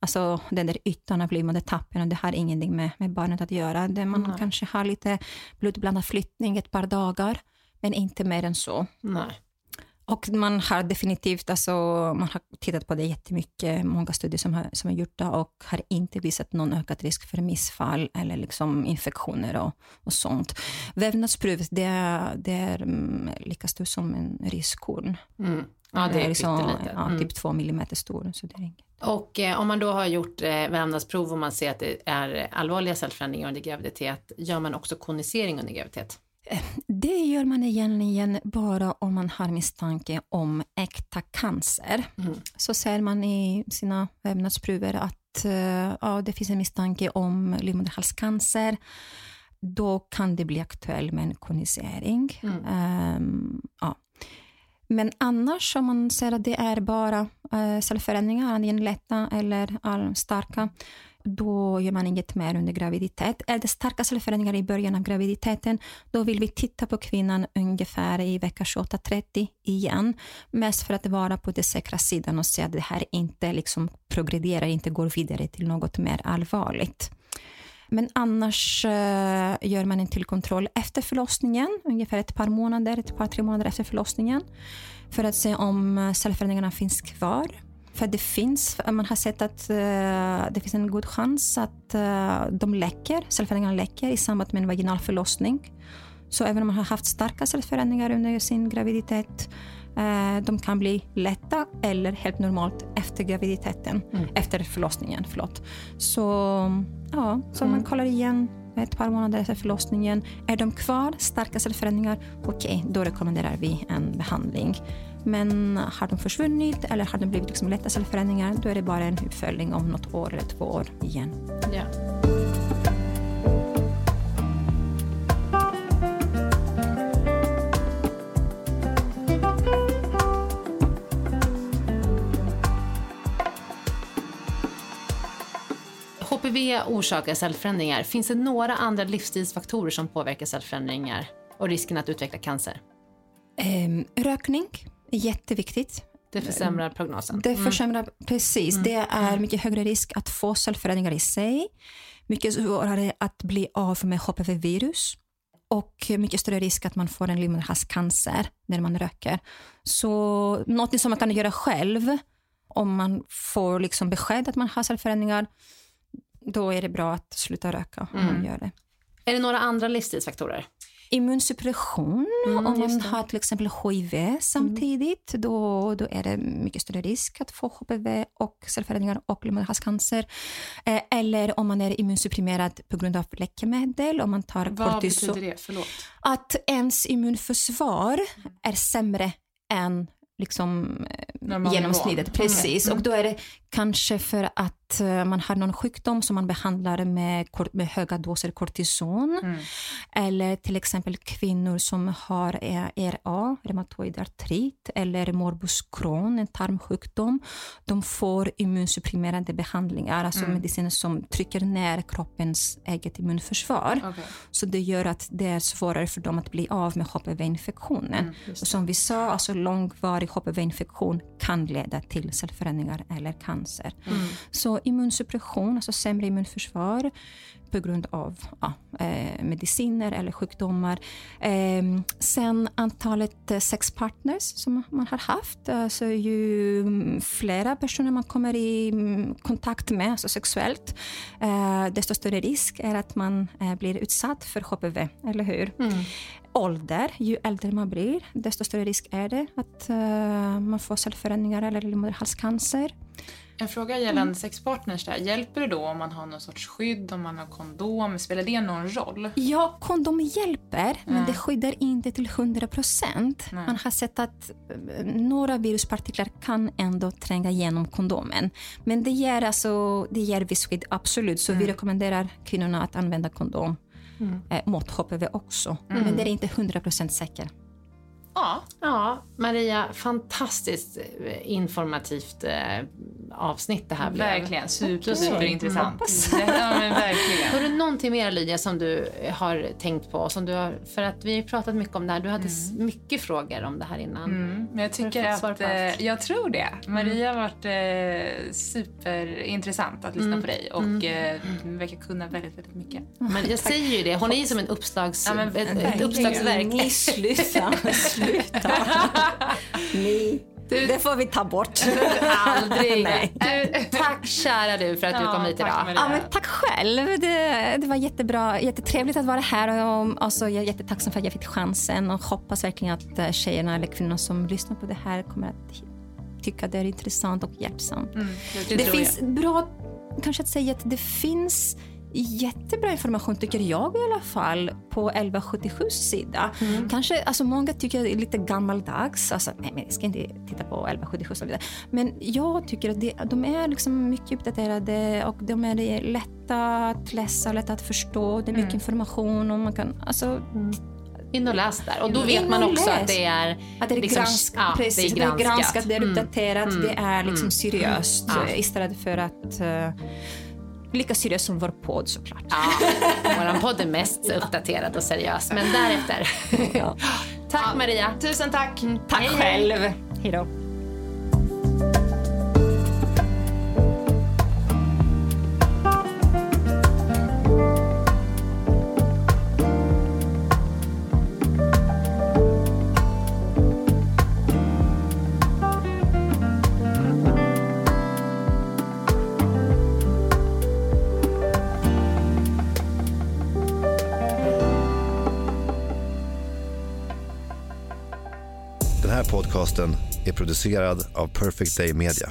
Alltså den där ytan av livmodertappen och det har ingenting med, med barnet att göra. Det man mm. kanske har lite blodblandad flyttning ett par dagar men inte mer än så. Nej. Och man har definitivt alltså, man har tittat på det jättemycket, många studier som har, som har gjort det och har inte visat någon ökad risk för missfall eller liksom infektioner och, och sånt. Vävnadsprovet det, är, det är mm, lika stort som en riskorn. Mm. Ja, det är liksom, ja, mm. typ två millimeter stor. Så det är inget. Och eh, om man då har gjort eh, vävnadsprov och man ser att det är allvarliga cellförändringar under graviditet, gör man också konisering under graviditet? Det gör man egentligen bara om man har misstanke om äkta cancer. Mm. Så ser man i sina vävnadsprover att uh, ja, det finns en misstanke om livmoderhalscancer. Då kan det bli aktuellt med en konisering. Mm. Um, ja. Men annars om man ser att det är bara uh, cellförändringar, antingen lätta eller starka, då gör man inget mer under graviditet. Är det starka cellförändringar i början av graviditeten, då vill vi titta på kvinnan ungefär i vecka 28-30 igen. Mest för att vara på den säkra sidan och se att det här inte liksom progrederar, inte går vidare till något mer allvarligt. Men annars uh, gör man en till kontroll efter förlossningen, ungefär ett par månader, ett par tre månader efter förlossningen, för att se om eh, cellförändringarna finns kvar. För det finns, man har sett att uh, det finns en god chans att uh, de läcker, cellförändringarna läcker i samband med en vaginal förlossning. Så även om man har haft starka cellförändringar under sin graviditet, uh, de kan bli lätta eller helt normalt efter graviditeten, mm. efter förlossningen. Förlåt. Så, ja, så mm. man kollar igen ett par månader efter förlossningen. Är de kvar, starka cellförändringar, okej, okay, då rekommenderar vi en behandling. Men har de försvunnit eller har de blivit liksom lätta cellförändringar, då är det bara en uppföljning om något år eller två år igen. Ja. HPV orsakar cellförändringar. Finns det några andra livsstilsfaktorer som påverkar cellförändringar och risken att utveckla cancer? Um, rökning jätteviktigt. Det försämrar prognosen. Det mm. försämrar, mm. precis. Mm. Det är mm. mycket högre risk att få cellförändringar i sig. Mycket svårare att bli av med HPV-virus och mycket större risk att man får en livmoderhalscancer när man röker. Så något som man kan göra själv om man får liksom besked att man har cellförändringar, då är det bra att sluta röka om man mm. gör det. Är det några andra livsstilsfaktorer? Immunsuppression, mm, om man har till exempel HIV samtidigt, mm. då, då är det mycket större risk att få HPV och cellförändringar och livmoderhalscancer. Eh, eller om man är immunsupprimerad på grund av läkemedel. Om man tar Vad cortison. betyder det? Förlåt. Att ens immunförsvar är sämre än liksom, genomsnittet. Precis. Mm. Och då är det kanske för att eh, man har någon sjukdom som man behandlar med, med höga doser kortison. Mm. Eller till exempel kvinnor som har ERA, reumatoid artrit, eller morbus Crohn, en tarmsjukdom. De får immunsupprimerande behandlingar, alltså mm. mediciner som trycker ner kroppens eget immunförsvar. Okay. Så det gör att det är svårare för dem att bli av med HPV-infektionen. Mm, som vi sa, alltså långvarig HPV-infektion kan leda till cellförändringar eller cancer. Mm. Så immunsuppression, alltså sämre immunförsvar på grund av ja, eh, mediciner eller sjukdomar. Eh, sen antalet eh, sexpartners som man har haft. Alltså ju flera personer man kommer i mm, kontakt med alltså sexuellt, eh, desto större risk är att man eh, blir utsatt för HPV, eller hur? Mm. Ålder, ju äldre man blir, desto större risk är det att uh, man får cellförändringar eller livmoderhalscancer. En fråga gällande mm. sexpartners där. Hjälper det då om man har någon sorts skydd, om man har kondom? Spelar det någon roll? Ja, kondom hjälper, mm. men det skyddar inte till 100 procent. Man har sett att eh, några viruspartiklar kan ändå tränga igenom kondomen. Men det ger, alltså, det ger viss skydd, absolut. Så mm. vi rekommenderar kvinnorna att använda kondom mm. eh, mot HPV också. Mm. Men det är inte 100 procent säkert. Ja. ja, Maria, fantastiskt eh, informativt eh, avsnitt det här blev. Verkligen, super, superintressant. Mm. ja, men verkligen. Har du någonting mer Lydia som du har tänkt på? Som du har, för att vi har pratat mycket om det här. Du hade mm. mycket frågor om det här innan. Mm. Men jag tycker att, eh, jag tror det. Maria har varit eh, superintressant att lyssna mm. på dig och mm. eh, verkar kunna väldigt, väldigt mycket. Men jag säger ju det, hon är ju som en uppslags, ja, men, ett, ett uppslagsverk. Ni sluta, sluta. Ni du, det får vi ta bort. Aldrig. Nej. Du, tack kära du för att ja, du kom hit idag. Ja, men tack själv. Det, det var jättebra, jättetrevligt att vara här. Och, alltså, jag är jättetacksam för att jag fick chansen och hoppas verkligen att eh, tjejerna eller kvinnorna som lyssnar på det här kommer att tycka det är intressant och hjälpsamt. Mm, det, det finns jag. bra, kanske att säga att det finns jättebra information, tycker jag i alla fall, på 1177 sida. Mm. Kanske, alltså många tycker det är lite gammaldags. Alltså, nej, men jag ska inte titta på 1177 sida. Men jag tycker att det, de är liksom mycket uppdaterade och de är lätta att läsa, lätta att förstå. Det är mycket mm. information och man kan... Alltså, mm. In och läs där. Och då vet man också att det är... Att det är, liksom, gransk, ja, precis, det är granskat, det är, granskat, det är mm. uppdaterat, mm. det är liksom mm. seriöst mm. istället för att uh, lika seriös som vår podd såklart. Ja, vår podd är mest uppdaterad och seriös, men därefter. ja. Tack ja, Maria. Tusen tack. Tack hej, själv. Hej då. Podcasten är producerad av Perfect Day Media.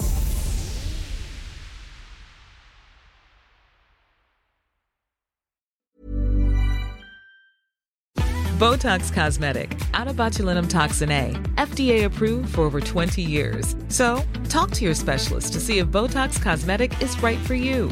Botox Cosmetic, out toxin A, FDA approved for over 20 years. So, talk to your specialist to see if Botox Cosmetic is right for you.